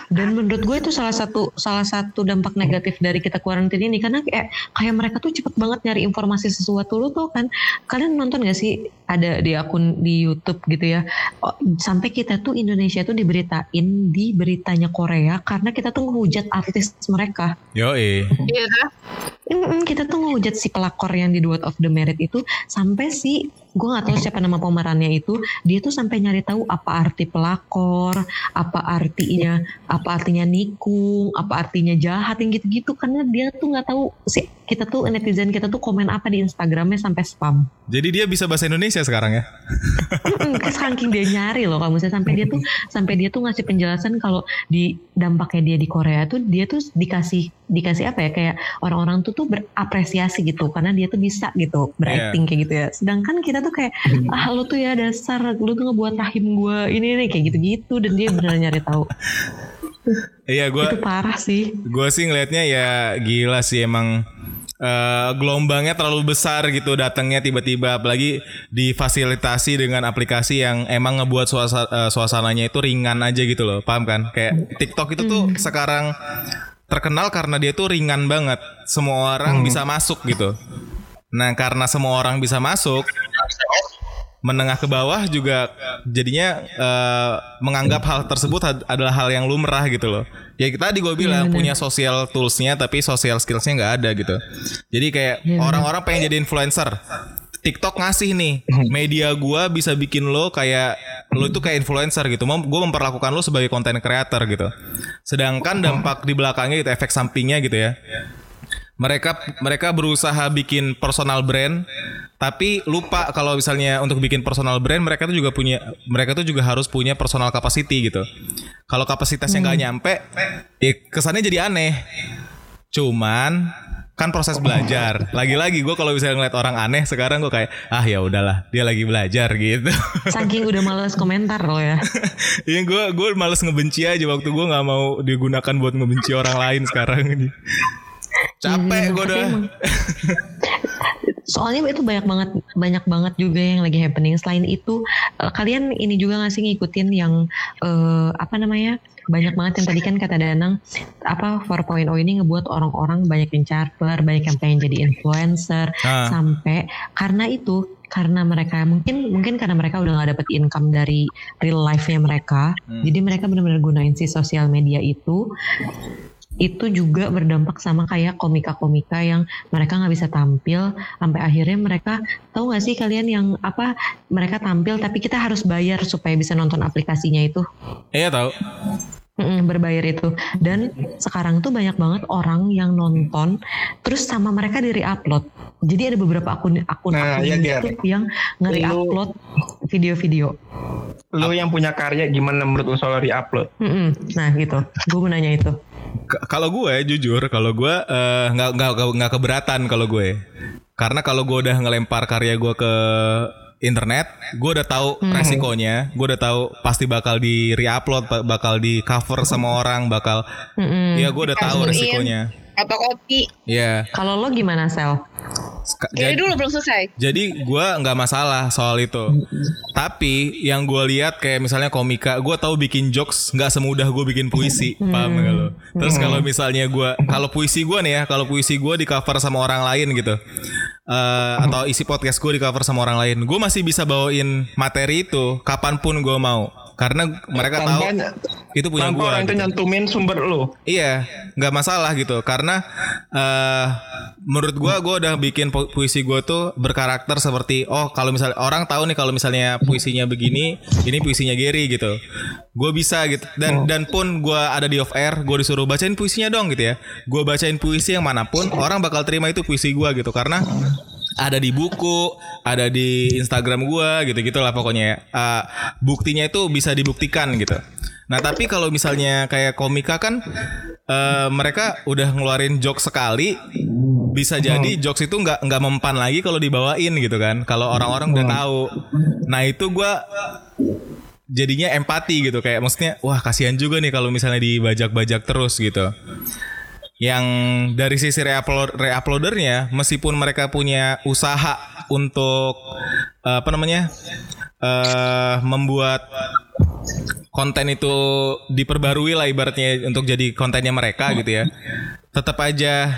Dan menurut gue itu salah satu salah satu dampak negatif dari kita kuarantin ini karena kayak kayak mereka tuh cepet banget nyari informasi sesuatu lo tuh kan kalian nonton gak sih ada di akun di YouTube gitu ya Oh, sampai kita tuh Indonesia tuh diberitain di beritanya Korea karena kita tuh ngehujat artis mereka. Yoi. Iya kita tuh ngehujat si pelakor yang di Duet of the Merit itu sampai si gue nggak tahu siapa nama pemerannya itu. Dia tuh sampai nyari tahu apa arti pelakor apa artinya apa artinya nikung apa artinya jahat yang gitu-gitu. Karena dia tuh nggak tahu si kita tuh netizen kita tuh komen apa di Instagramnya sampai spam. Jadi dia bisa bahasa Indonesia sekarang ya? Saking dia nyari loh kalau misalnya sampai dia tuh sampai dia tuh ngasih penjelasan kalau di dampaknya dia di Korea tuh dia tuh dikasih dikasih apa ya? Kayak orang-orang tuh tuh berapresiasi gitu karena dia tuh bisa gitu berakting kayak gitu ya. Sedangkan kita tuh kayak ah lu tuh ya dasar lu tuh ngebuat rahim gua ini nih kayak gitu-gitu. Dan dia benar nyari tahu. Iya, gua itu parah sih. Gue sih ngelihatnya ya gila sih emang eh, gelombangnya terlalu besar gitu datangnya tiba-tiba apalagi difasilitasi dengan aplikasi yang emang ngebuat suasa- eh, suasananya itu ringan aja gitu loh. Paham kan? Kayak TikTok itu tuh sekarang terkenal karena dia tuh ringan banget. Semua orang bisa masuk gitu. Nah karena semua orang bisa masuk menengah ke bawah juga jadinya eh, menganggap hal tersebut adalah hal yang lumrah gitu loh. Ya tadi gue bilang punya social toolsnya tapi social skillsnya nggak ada gitu. Jadi kayak orang-orang pengen jadi influencer. TikTok ngasih nih media gua bisa bikin lo kayak lo itu kayak influencer gitu. Mau gue memperlakukan lo sebagai content creator gitu. Sedangkan dampak di belakangnya gitu efek sampingnya gitu ya mereka mereka berusaha bikin personal brand tapi lupa kalau misalnya untuk bikin personal brand mereka tuh juga punya mereka tuh juga harus punya personal capacity gitu. Kalau kapasitasnya nggak nyampe ya kesannya jadi aneh. Cuman kan proses belajar. Lagi-lagi gue kalau misalnya ngeliat orang aneh sekarang gue kayak ah ya udahlah dia lagi belajar gitu. Saking udah males komentar loh ya. Iya gue gue males ngebenci aja. Waktu gue nggak mau digunakan buat ngebenci orang lain sekarang ini capek gue Tapi udah. soalnya itu banyak banget banyak banget juga yang lagi happening. Selain itu eh, kalian ini juga nggak sih ngikutin yang eh, apa namanya banyak banget yang tadi kan kata Danang apa 4.0 ini ngebuat orang-orang banyak yang caper banyak yang pengen jadi influencer Ah. sampai karena itu karena mereka mungkin mungkin karena mereka udah nggak dapet income dari real life-nya mereka jadi mereka benar-benar gunain si sosial media itu itu juga berdampak sama kayak komika-komika yang mereka nggak bisa tampil sampai akhirnya mereka tahu nggak sih kalian yang apa mereka tampil tapi kita harus bayar supaya bisa nonton aplikasinya itu Iya tahu. Mm-mm, berbayar itu dan sekarang tuh banyak banget orang yang nonton terus sama mereka di upload jadi ada beberapa akun akun Nah, akun Ger. YouTube yang nge-upload video-video Lu yang punya karya gimana menurut lu soal re-upload? Mm-mm. nah gitu gue mau nanya itu Kalau gue jujur, kalau gue eh, nggak nggak nggak keberatan kalau gue, karena kalau gue udah ngelempar karya gue ke internet, gue udah tahu resikonya, gue udah tahu pasti bakal di reupload, ba- bakal di cover sama orang, bakal, Mm-mm. ya gue udah tahu resikonya. Atau kopi. Iya. kalau lo gimana sel Jadi jadi- dulu belum selesai. Jadi gue nggak masalah soal itu. Tapi yang gue lihat kayak misalnya komika, gue tahu bikin jokes nggak semudah gue bikin puisi, paham gak lo? Terus kalau misalnya gue, kalau puisi gue nih ya, kalau puisi gue di cover sama orang lain gitu, Eh, atau isi podcast gue di cover sama orang lain, gue masih bisa bawain materi itu kapan pun gue mau, karena mereka tahu Tanpa- itu punya Tanpa gue. orang itu nyantumin sumber lu. Iya, nggak masalah gitu karena eh menurut gua gua udah bikin pu- puisi gua tuh berkarakter seperti oh kalau misalnya orang tahu nih kalau misalnya puisinya begini, ini puisinya Gary gitu. Gue bisa gitu dan dan pun gua ada di off air, gue disuruh bacain puisinya dong gitu ya. Gue bacain puisi yang mana pun orang bakal terima itu puisi gua gitu karena ada di buku, ada di Instagram gua gitu-gitu lah pokoknya ya. Eh, buktinya itu bisa dibuktikan gitu. Nah tapi kalau misalnya kayak komika kan eh, mereka udah ngeluarin jokes sekali, bisa jadi jokes itu nggak nggak mempan lagi kalau dibawain gitu kan. Kalau orang-orang udah tahu. Nah itu gua jadinya empati gitu kayak maksudnya wah kasihan juga nih kalau misalnya dibajak-bajak terus gitu yang dari sisi reupload reuploadernya meskipun mereka punya usaha untuk eh, apa namanya eh membuat konten itu diperbarui lah ibaratnya untuk jadi kontennya mereka gitu ya tetap aja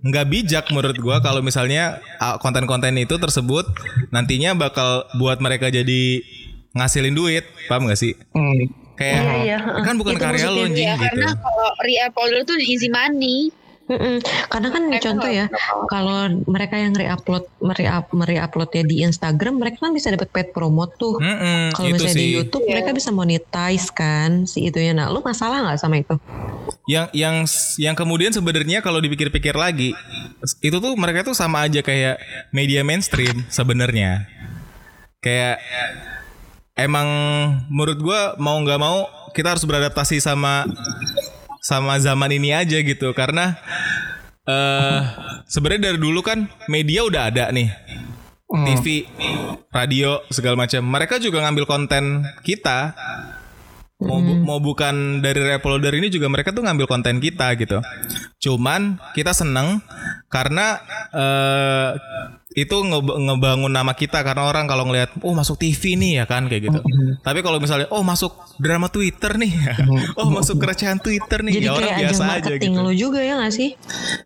nggak bijak menurut gua kalau misalnya ah, konten-konten itu tersebut nantinya bakal buat mereka jadi ngasilin duit paham gak sih Hmm. Kayak Iya, iya. kan bukan Itu karya lo anjing Ya gitu karena kalau re-uploader tuh easy money. Mm-mm. Karena kan Mereka contoh ya, kalau mereka yang re-upload, mere-up, mere-upload ya di Instagram, mereka kan bisa dapat paid promote tuh. Mm-mm, Kalau itu misalnya di sih YouTube, Iya. mereka bisa monetize kan si itunya. Nah, lu masalah nggak sama itu? yang yang yang kemudian sebenarnya kalau dipikir-pikir lagi itu tuh mereka tuh sama aja kayak media mainstream sebenarnya kayak emang menurut gua mau nggak mau kita harus beradaptasi sama sama zaman ini aja gitu karena eh sebenarnya dari dulu kan media udah ada nih TV, radio segala macam. Mereka juga ngambil konten kita. Mau bu- mau bukan dari reuploader ini juga mereka tuh ngambil konten kita gitu. Cuman kita seneng karena eh itu nge- ngebangun nama kita karena orang kalau ngelihat oh masuk TV nih ya kan kayak gitu. Tapi kalau misalnya oh masuk drama Twitter nih, oh masuk kerecehan Twitter nih, Jadi ya orang kayak ajang biasa aja marketing gitu. lu juga ya nggak sih?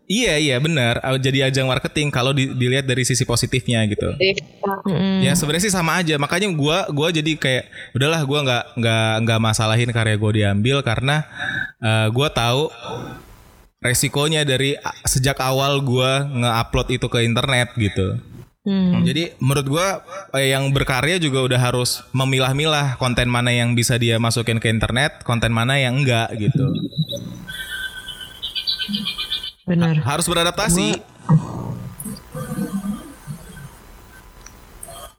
Iya iya benar jadi ajang marketing kalau di- dilihat dari sisi positifnya gitu. Mm-mm. Ya sebenarnya sih sama aja makanya gua gua jadi kayak udahlah gua nggak nggak nggak masalahin karya gua diambil karena uh, gua tahu resikonya dari sejak awal gua nge-upload itu ke internet gitu. Hmm. Jadi menurut gua eh, yang berkarya juga udah harus memilah-milah konten mana yang bisa dia masukin ke internet, konten mana yang enggak gitu. Benar. Harus beradaptasi.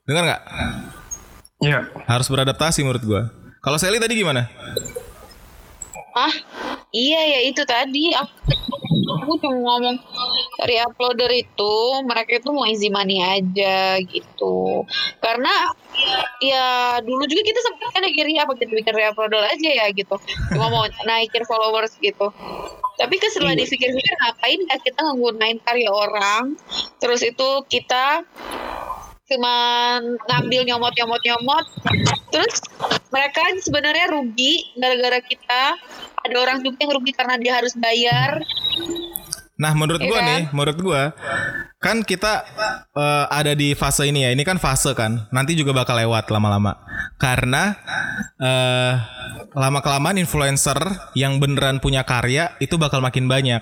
Dengar nggak? Iya. Harus beradaptasi menurut gua. Kalau Sally tadi gimana? Ah, iya ya itu tadi aku, aku cuma ngomong dari uploader itu mereka itu mau easy money aja gitu. Karena ya dulu juga kita sempat kan akhirnya apa kita bikin uploader aja ya gitu. Cuma mau naikin followers gitu. Tapi kan setelah dipikir-pikir ngapain ya kita nggunain karya orang terus itu kita cuman ngambil nyomot nyomot nyomot terus mereka sebenarnya rugi gara-gara kita. Ada orang juga yang rugi karena dia harus bayar Nah, menurut Iya gua kan? nih, menurut gua kan kita eh, ada di fase ini ya. Ini kan fase kan. Nanti juga bakal lewat lama-lama. Karena eh lama kelamaan influencer yang beneran punya karya itu bakal makin banyak.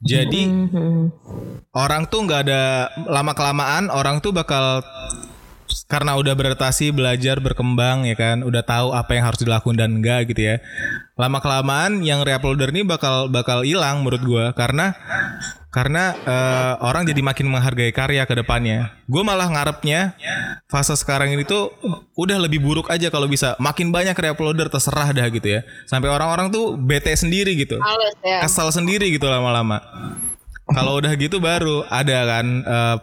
Jadi Mhm. orang tuh nggak ada lama kelamaan orang tuh bakal karena udah beradaptasi, belajar, berkembang ya kan, udah tahu apa yang harus dilakukan dan enggak gitu ya. Lama kelamaan yang reuploader ini bakal bakal hilang menurut gua karena karena eh, orang jadi makin menghargai karya ke depannya. Gue malah ngarepnya fase sekarang ini tuh udah lebih buruk aja kalau bisa. Makin banyak reuploader terserah dah gitu ya. Sampai orang-orang tuh bete sendiri gitu ya kesal sendiri gitu lama-lama. Kalau udah gitu baru ada kan eh,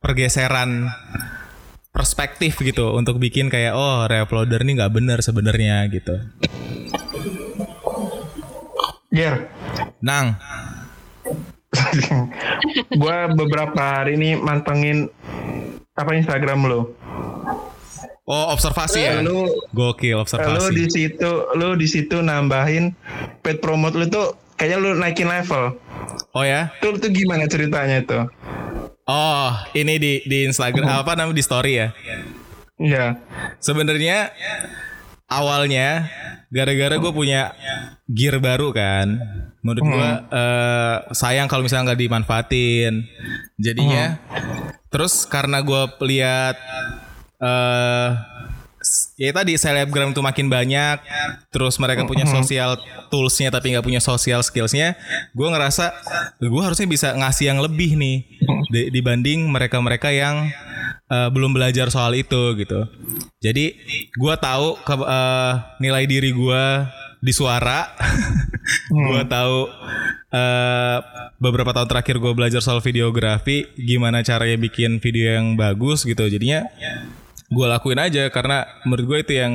pergeseran perspektif gitu untuk bikin kayak oh reuploader nih nggak bener sebenarnya gitu. Ger, Nang, gue beberapa hari ini mantengin apa Instagram lo. Oh observasi ya. Lu Gokil lu observasi. di situ lu di situ nambahin paid promote lu tuh kayaknya lu naikin level. Oh ya. Tuh tuh gimana ceritanya itu? Oh ini di di Instagram apa namanya di story ya. Iya. Sebenarnya awalnya gara-gara gue punya gear baru kan. Menurut gue eh, sayang kalau misalnya nggak dimanfaatin. Jadinya terus karena gue lihat eh ya tadi selebgram tuh makin banyak terus mereka punya sosial toolsnya tapi nggak punya sosial skillsnya. Gue ngerasa gue harusnya bisa ngasih yang lebih nih di- dibanding mereka-mereka yang eh, belum belajar soal itu gitu. Jadi gue tahu ke- eh, nilai diri gue di suara. Gue tahu eh, beberapa tahun terakhir gue belajar soal videografi gimana caranya bikin video yang bagus gitu. Jadinya gue lakuin aja karena menurut gue itu yang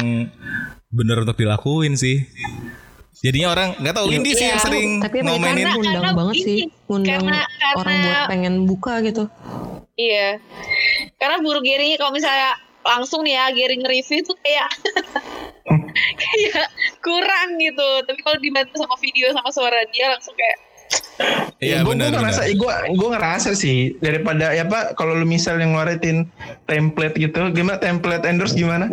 bener untuk dilakuin sih jadinya orang nggak tahu Windy sih Iya. yang sering Tapi ngomenin Karena- banget sih, ini, ngundang karena- karena- orang buat pengen buka gitu. Iya. Karena buru Gary kalau misalnya langsung nih ya Gary nge-review tuh kayak kayak kurang gitu. Tapi kalau dibantu sama video sama suara dia langsung kayak iya gue benar ngerasa, benar gue gue ngerasa sih daripada ya pak kalau lu misalnya ngeluarin template gitu, gimana template endorse gimana?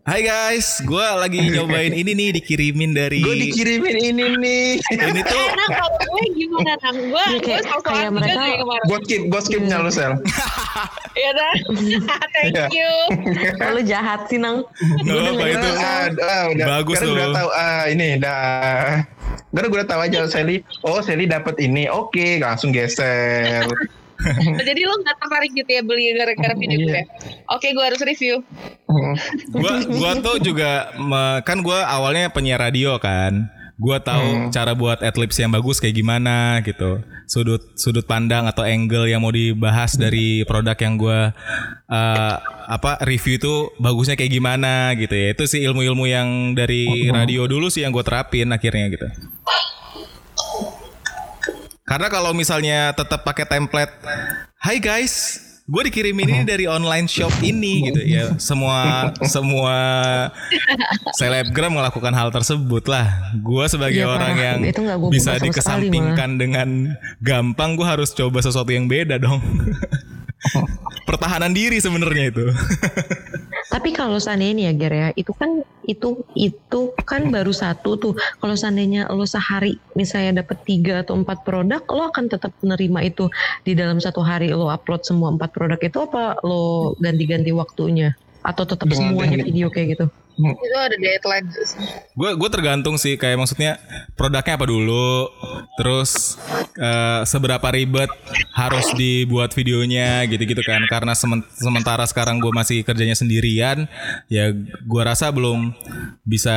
Hai guys gue lagi nyobain ini nih dikirimin dari Gue dikirimin ini nih. ini tuh Karena kalau gue gimana nang gue Iya, gue kayak- kayak mereka- gue skip, gue skipnya lu sel. Ya dah. Thank Iya. you. Kalau jahat sih nang. Gua apa-apa dengerin itu. Ah, ah, udah. Bagus Karena udah tuh. tahu ah ini dah. Karena gue udah tahu aja Sally. Oh Sally dapat ini. Oke, langsung geser. Jadi lo nggak tertarik gitu ya beli gara-gara video gue? Iya. Oke, gue harus review. gua gua tuh juga kan gua awalnya penyiar radio kan. Gua tahu cara buat adlibs yang bagus kayak gimana gitu. Sudut sudut pandang atau angle yang mau dibahas dari produk yang gua eh, apa review itu bagusnya kayak gimana gitu ya. Itu sih ilmu-ilmu yang dari radio dulu sih yang gue terapin akhirnya gitu karena kalau misalnya tetap pakai template Hai guys gue dikirimin ini dari online shop ini gitu. Ya semua semua selebgram melakukan hal tersebut lah. Gue sebagai Iya, orang yang Itu gua bisa dikesampingkan dengan gampang gue harus coba sesuatu yang beda dong. Pertahanan diri sebenarnya itu Tapi kalau seandainya nih ya Ger ya, itu kan itu itu kan baru satu tuh. Kalau seandainya lo sehari misalnya dapat tiga atau empat produk, lo akan tetap menerima itu di dalam satu hari lo upload semua empat produk itu apa lo ganti-ganti waktunya? Atau tetap semuanya video kayak gitu? Itu ada deadline. gue gue tergantung sih kayak maksudnya produknya apa dulu terus eh, seberapa ribet harus dibuat videonya gitu-gitu kan karena semen- sementara sekarang gue masih kerjanya sendirian ya gue rasa belum bisa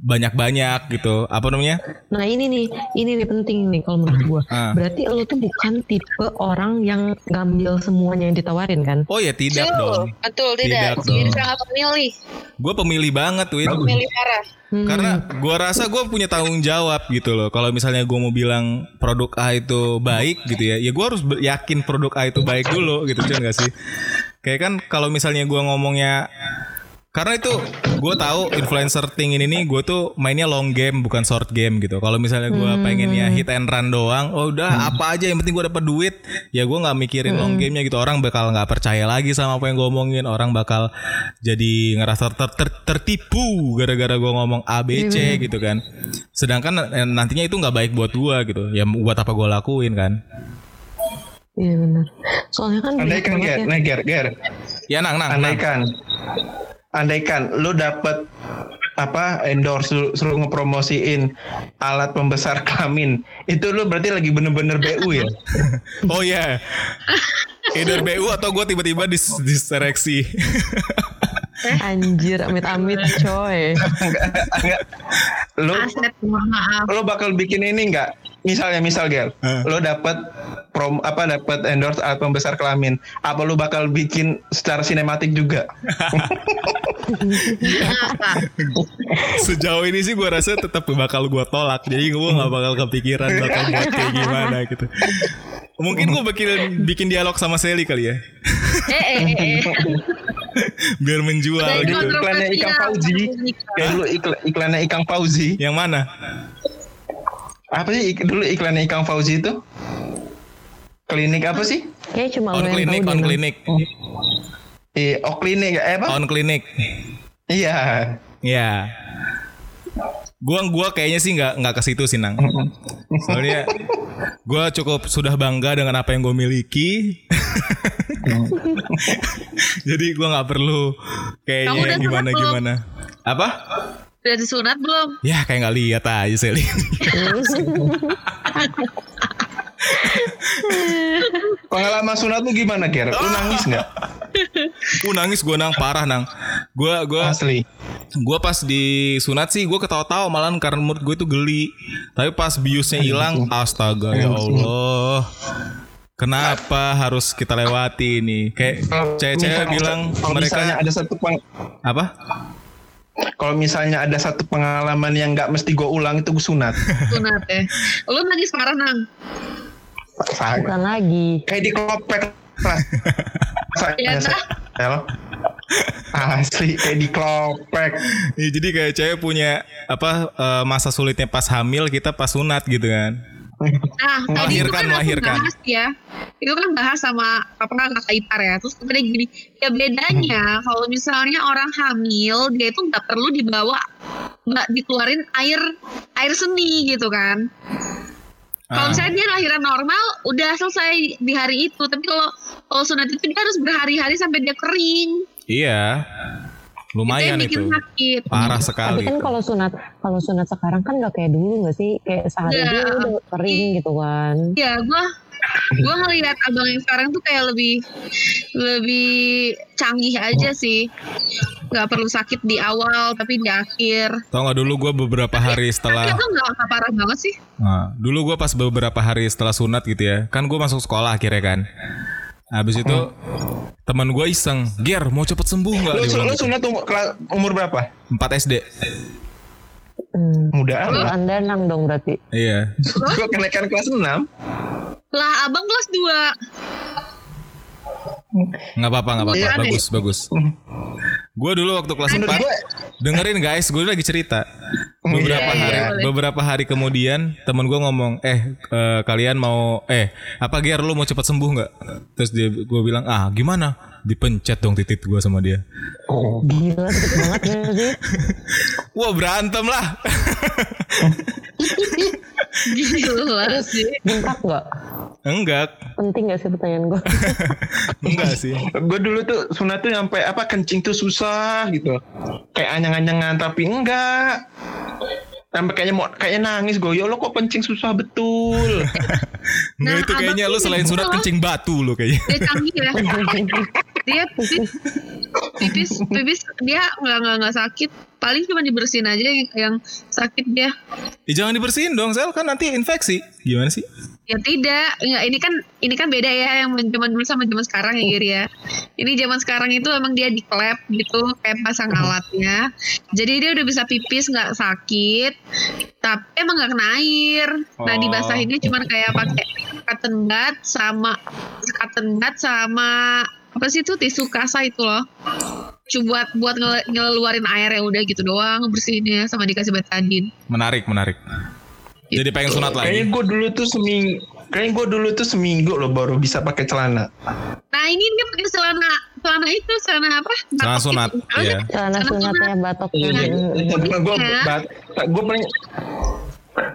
banyak-banyak gitu apa namanya Nah ini nih, ini nih penting nih kalau menurut gua. Ah. Berarti lo tuh bukan tipe orang yang ngambil semuanya yang ditawarin kan? oh ya tidak Betul, dong betul Tidak tidak. Jadi dong. sangat memilih, gue pemilih banget Win memilih parah. Hmm. Karena gua rasa gue punya tanggung jawab gitu loh. Kalau misalnya gue mau bilang produk A itu baik gitu ya, ya gue harus yakin produk A itu baik dulu gitu kan gak sih? Kayak kan kalau misalnya gua ngomongnya karena itu gue tahu influencer thing ini nih gue tuh mainnya long game bukan short game gitu. Kalau misalnya gua pengennya hit and run doang, oh udah apa aja yang penting gue dapat duit, ya gue nggak mikirin long gamenya gitu. Orang bakal nggak percaya lagi sama apa yang gue omongin. Orang bakal jadi ngerasa ter- ter- tertipu gara-gara gue ngomong A B C gitu kan. Sedangkan eh, nantinya itu nggak baik buat gue gitu. Ya buat apa gue lakuin kan? Iya benar. Soalnya kan Andaikan ger, ya. ger, ger. Ya nang nang. nang. Andaikan, lu dapet apa endorse suruh, suruh ngepromosiin alat pembesar kelamin itu lu berarti lagi bener-bener BU ya Oh iya. Either BU atau gue tiba-tiba dis disereksi. Anjir, amit-amit coy. enggak, enggak. lu Aset, mohon maaf. lu bakal bikin ini enggak misalnya misal Ger, Eh. lo dapat prom apa dapat endorse album besar kelamin, apa lo bakal bikin secara sinematik juga? Sejauh ini sih gue rasa tetap bakal gue tolak. Jadi gue nggak bakal kepikiran bakal buat kayak gimana gitu. Mungkin gue bikin bikin dialog sama Sally kali ya, eh, eh, biar menjual gitu. Iklannya Ikang Fauzi, kayak dulu iklannya Ikang Fauzi. Yang mana? Apa sih ik- dulu iklannya Ikang Fauzi itu? Klinik apa sih? Kayak cuma On klinik, on klinik, Eh, oh klinik eh apa? on klinik. Iya. Ya. Gua gua kayaknya sih nggak nggak ke situ sih nang. Soalnya gua cukup sudah bangga dengan apa yang gue miliki. Jadi gua nggak perlu kayaknya udah gimana sunat belum? gimana. Apa? Udah disunat belum? Ya kayak nggak lihat aja Sally. Pengalaman sunat lu gimana Ger? Lu nangis nggak? Gue nangis gue nang parah nang. Gua gua Asli. gua pas di sunat sih gue ketawa-tawa malahan karena menurut gue itu geli. Tapi pas biusnya hilang, astaga ya Allah. Kenapa harus kita lewati ini? Kayak cewek-cewek bilang mereka ada satu peng, apa? Kalau misalnya ada satu pengalaman yang nggak mesti gue ulang itu gue sunat. Sunat ya. Lu nangis parah nang. Bukan lagi. Kayak di klopek lah. Iya, Sel. Asli kayak di klopek. Ya, jadi kayak cewek punya apa eh, masa sulitnya pas hamil kita pas sunat gitu kan. Nah, tadi itu kan melahirkan. bahas ya. Itu kan bahas sama apa kakak ipar ya. Terus kemudian gini, ya bedanya kalau misalnya orang hamil dia itu nggak perlu dibawa nggak dikeluarin air air seni gitu kan. Kalau Ah. misalnya dia lahiran normal, udah selesai di hari itu. Tapi kalau kalau sunat itu dia harus berhari-hari sampai dia kering. Iya. Lumayan itu. itu. sakit. Parah Tapi sekali. kan itu. kalau sunat kalau sunat sekarang kan nggak kayak dulu nggak sih? Kayak sehari Iya. dia udah kering gitu kan. Ya, gua gua ngelihat abang yang sekarang tuh kayak lebih lebih canggih aja sih. Gak perlu sakit di awal tapi di akhir. Tau gak dulu gue beberapa hari Tapi setelah itu nggak nggak parah banget sih. Nah, dulu gue pas beberapa hari setelah sunat gitu ya, kan gue masuk sekolah akhirnya kan. Habis itu teman gue iseng, Ger mau cepet sembuh nggak? Lu, Dia bilang lu gitu. sunat umur, umur berapa? 4 SD. Hmm. Muda Lu amat. andanang dong berarti. Iya. Gue kenaikan kelas 6. Lah abang kelas 2 Nggak apa-apa, nggak apa-apa. Deh. Bagus, bagus. Gue dulu waktu kelas 4 Menurut gue dengerin guys, gue lagi cerita. Beberapa Iya, hari, iya, boleh. beberapa hari kemudian temen gue ngomong, eh eh, kalian mau, eh apa Ger lu mau cepet sembuh nggak? Terus dia gue bilang, ah gimana? Dipencet dong titik gue sama dia. Gila deket banget gak sih? Wah berantem lah. Gila sih Bentak nggak? Enggak, Penting gak sih pertanyaan gue? enggak sih. gue dulu tuh sunat tuh sampai apa kencing tuh susah gitu. Kayak anyang-anyangan tapi enggak. Sampai kayaknya mau kayaknya nangis gue ya lo kok kencing susah? Betul. Nah, itu kayaknya tuh selain gitu sunat kencing batu lu kayaknya. Dia canggih ya. Dia pipis Pipis Pipis Dia nggak nggak nggak sakit Paling cuma dibersihin aja yang, yang sakit dia Ya, jangan dibersihin dong, Sel kan nanti infeksi. Gimana sih? Ya tidak, Nggak, ini kan ini kan beda ya yang zaman dulu sama zaman sekarang ya Giri ya. Ini zaman sekarang itu emang dia di klep gitu kayak pasang alatnya. Jadi dia udah bisa pipis nggak sakit, tapi emang nggak kena air. Nah Oh. dibasahinnya cuma kayak pakai cotton bud sama cotton bud sama apa sih itu tisu kasa itu loh. Coba buat buat ngeluarin air ya udah gitu doang bersihinnya sama dikasih betadine. Menarik, menarik. Jadi pengen sunat kayaknya lagi. gue dulu tuh seminggu kayaknya gue dulu tuh seminggu loh baru bisa pakai celana Nah ini dia pakai celana celana itu celana apa? Celana Batok sunat, itu. Apa sih? iya. Celana Celana sunatnya batoknya. gue Iya. gue pernah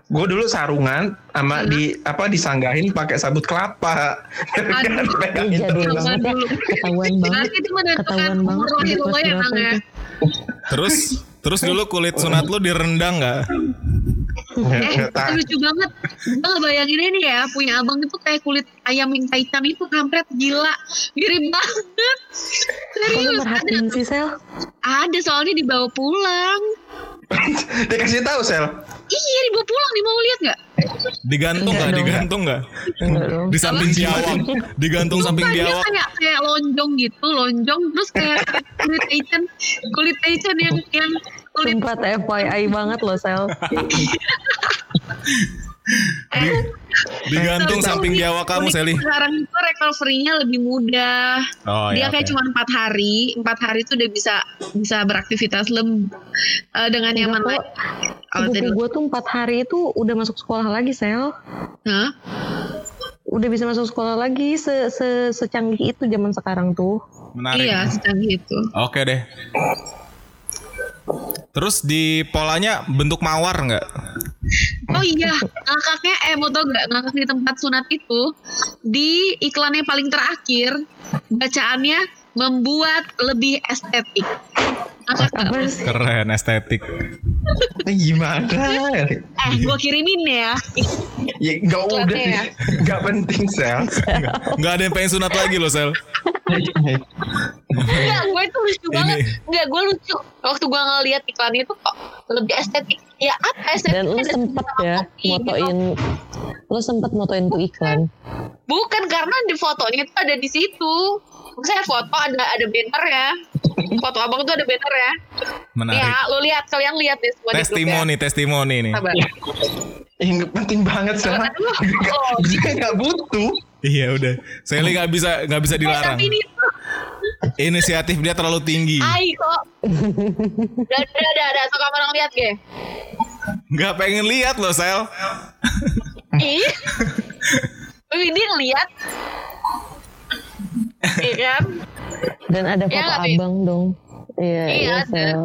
gue dulu sarungan sama di apa disanggahin pakai sabut kelapa Aduh. Pegang dulu. Ketahuan banget. Ketahuan banget. kelas ya ya. Terus terus dulu kulit sunat lu direndang nggak? Eh, lucu banget. Gue ngebayangin ini ya, punya abang itu kayak kulit ayam yang hitam itu kampret gila. Mirip banget. Serius, ada, merhatiin sih Sel? ada soalnya dibawa pulang. dia kasih tahu sel Iya, dibawa pulang nih mau lihat nggak? Digantung Enggak nggak? Digantung nggak? Di samping biawak. Digantung samping biawak. kayak kayak lonjong gitu, lonjong terus kayak kulit Asian, kulit Asian yang yang kulit Sempat FYI banget loh Sel. Digantung Tahu samping nih, biawak kamu, kulit Seli. Sekarang itu recovery-nya lebih mudah. Oh dia ya. kayak oke. cuma empat hari, empat hari itu udah bisa bisa beraktivitas lem eh, dengan nyaman Enggak lagi. Kalau Sepupu tadi, gue tuh empat hari itu udah masuk sekolah lagi Sel. Hah? Udah bisa masuk sekolah lagi se, se secanggih itu zaman sekarang tuh. Menarik. Iya, secanggih itu. Oke deh. Terus di polanya bentuk mawar nggak? Oh iya, ngakaknya eh mau tau gak ngakak di tempat sunat itu di iklannya paling terakhir bacaannya membuat lebih estetik. Gak? Keren estetik. Ini gimana? Eh, gue kirimin ya. Ya nggak udah ya. Nggak penting sel. Nggak ada yang pengen sunat lagi loh Sel. Enggak, gue itu lucu Ini. banget. Enggak, gue lucu. Waktu gue ngeliat iklannya itu kok lebih estetik. Ya apa estetik? Dan lu sempet ya motoin, lu sempet motoin tuh iklan. Bukan karena di fotonya itu ada di situ. Saya foto ada ada banner ya. Foto abang tuh ada banner ya. Menarik. Ya, lu lihat kalian lihat deh semua di grup ya. Testimoni, testimoni nih. Sabar. Ini penting banget sel. Aduh, Nggak- oh. Dia nggak butuh. Iya udah. Seli nggak bisa nggak bisa dilarang. ini Inisiatif dia terlalu tinggi. ai kok. Udah, udah, udah, udah. Suka orang lihat, ge. Nggak pengen lihat loh Sel. Ih. Dia ngeliat. Iya kan? Dan ada Iya foto Pi? abang dong. Iya, Iya, iya, ada. Sel.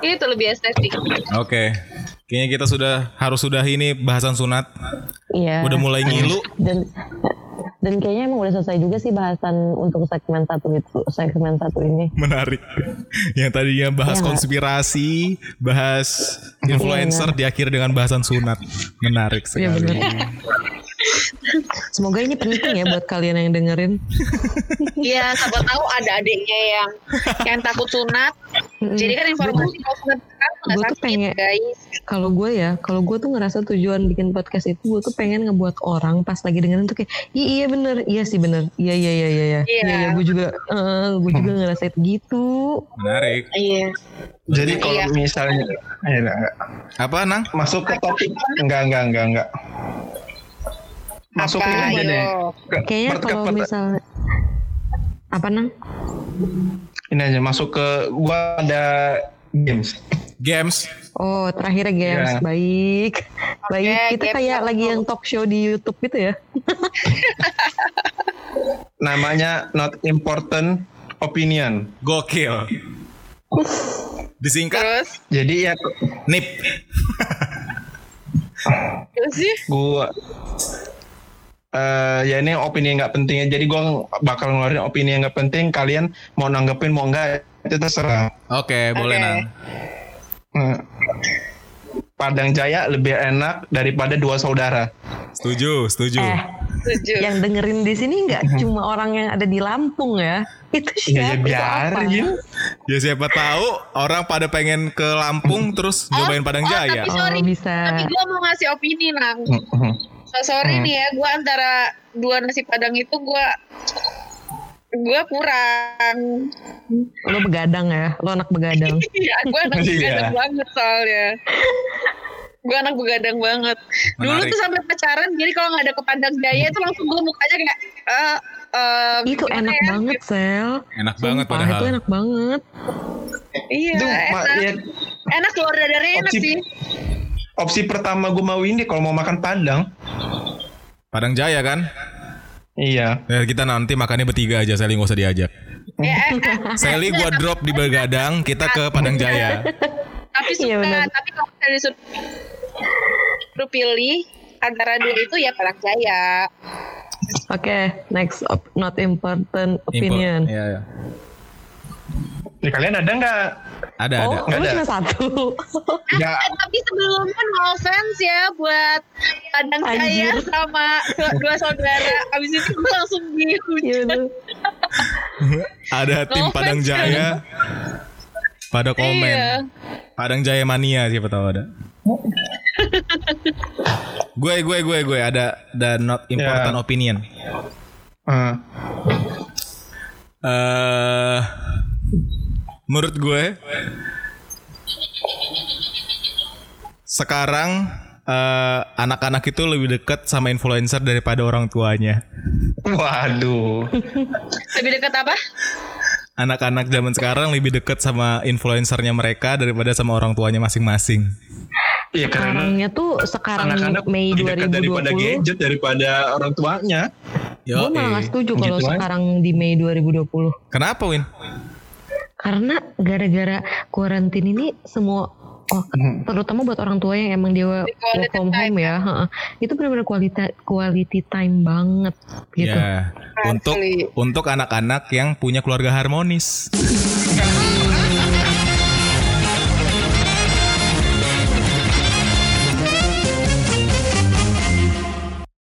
Itu lebih estetik. Oke. Kayaknya kita sudah harus sudah ini bahasan sunat. Iya. Udah mulai ngilu. Dan dan kayaknya emang udah selesai juga sih bahasan untuk segmen satu itu, segmen satu ini. Menarik. Yang tadinya bahas Iya nggak? konspirasi, bahas influencer, diakhiri dengan bahasan sunat. Menarik Iya sekali. bener. Semoga ini penting ya buat kalian yang dengerin. Iya, siapa tahu ada adiknya yang yang takut sunat. Jadi kan informasi kalau sunat sekarang nggak Gue tuh sakit, pengen guys. kalau gue ya, kalau gue tuh ngerasa tujuan bikin podcast itu gue tuh pengen ngebuat orang pas lagi dengerin tuh kayak iya iya bener, iya sih bener, iya iya iya iya iya, Iya. iya gue juga, eh, gue juga ngerasa itu gitu. Menarik. Iya. Jadi kalau Iya. misalnya eh, enggak. Apa nang? masuk ke topik enggak enggak enggak enggak. Masuk Apa, aja deh. Ke- Kayaknya per- kalau per- misalnya apa nang? ini aja masuk ke gua ada games. Games. Oh terakhirnya games, Iya. baik, baik. Kita kayak lagi yang talk show di YouTube gitu ya. Namanya not important opinion. Gokil. Disingkat Terus, Jadi ya NIP. terus sih. gua eh ya ini opini yang nggak penting jadi gua bakal ngeluarin opini yang nggak penting kalian mau nanggepin mau enggak itu terserah Oke, boleh Oke. nang. Hmm. Padang Jaya lebih enak daripada dua saudara Setuju, setuju. Eh, Setuju. yang dengerin di sini nggak cuma orang yang ada di Lampung ya. Itu ya, ya siapa? Itu biarin apa? Ya siapa tahu orang pada pengen ke Lampung terus nyobain Padang oh, Jaya. tapi sorry. Oh, bisa. Tapi gue mau ngasih opini, Nang. So, sorry Hmm. nih ya, gue antara dua nasi padang itu gue gue kurang. Lo begadang ya, lo anak begadang. Iya, gue anak Iya. begadang banget soalnya. Gue anak begadang banget. Dulu Menarik. tuh sampai pacaran, jadi kalau nggak ada ke Padang Jaya itu langsung gue mukanya kayak eh eh, itu enak ya? banget, Sel. Enak banget Sumpah, padahal. itu enak banget. Iya, ma- enak. ya, Enak keluar dadarnya enak sih. Opsi pertama gue mau ini kalau mau makan Padang Padang Jaya kan? iya Ya, kita nanti makannya bertiga aja, Sally nggak usah diajak. Eh, eh, eh. Sally gua drop di Begadang, kita ke Padang Jaya. tapi suka Iya, tapi kalau misalnya disuruh disuruh pilih antara dua itu ya Padang Jaya Oke, next op- not important Impor- opinion. Iya, iya. Ya, kalian ada nggak Ada, Oh, ada. Ada. cuma satu. ya eh, tapi sebelumnya no offense ya buat Padang Jaya Anjir. sama dua, saudara abis itu gue langsung Iya, dihujat lu. Ada tim No Padang offense, Jaya. Pada komen. Iya. Padang Jaya mania siapa tahu ada. Gue gue gue gue ada ada not important Ya. opinion. Ah. eh menurut gue sekarang eh, anak-anak itu lebih dekat sama influencer daripada orang tuanya. Waduh. Lebih dekat apa? Anak-anak zaman sekarang lebih dekat sama influencernya mereka daripada sama orang tuanya masing-masing. Iya karena Sekarangnya tuh sekarang anak-anak Mei lebih dekat daripada 2020 gadget daripada orang tuanya. Yo, Gue malah gak setuju kalau Gitu sekarang di Mei 2020 Kenapa Win? Karena gara-gara kuarantin ini semua oh, Hmm. terutama buat orang tua yang emang dia work from home ya, heeh. itu benar-benar quality quality time banget gitu. Ya, untuk Asli. untuk anak-anak yang punya keluarga harmonis.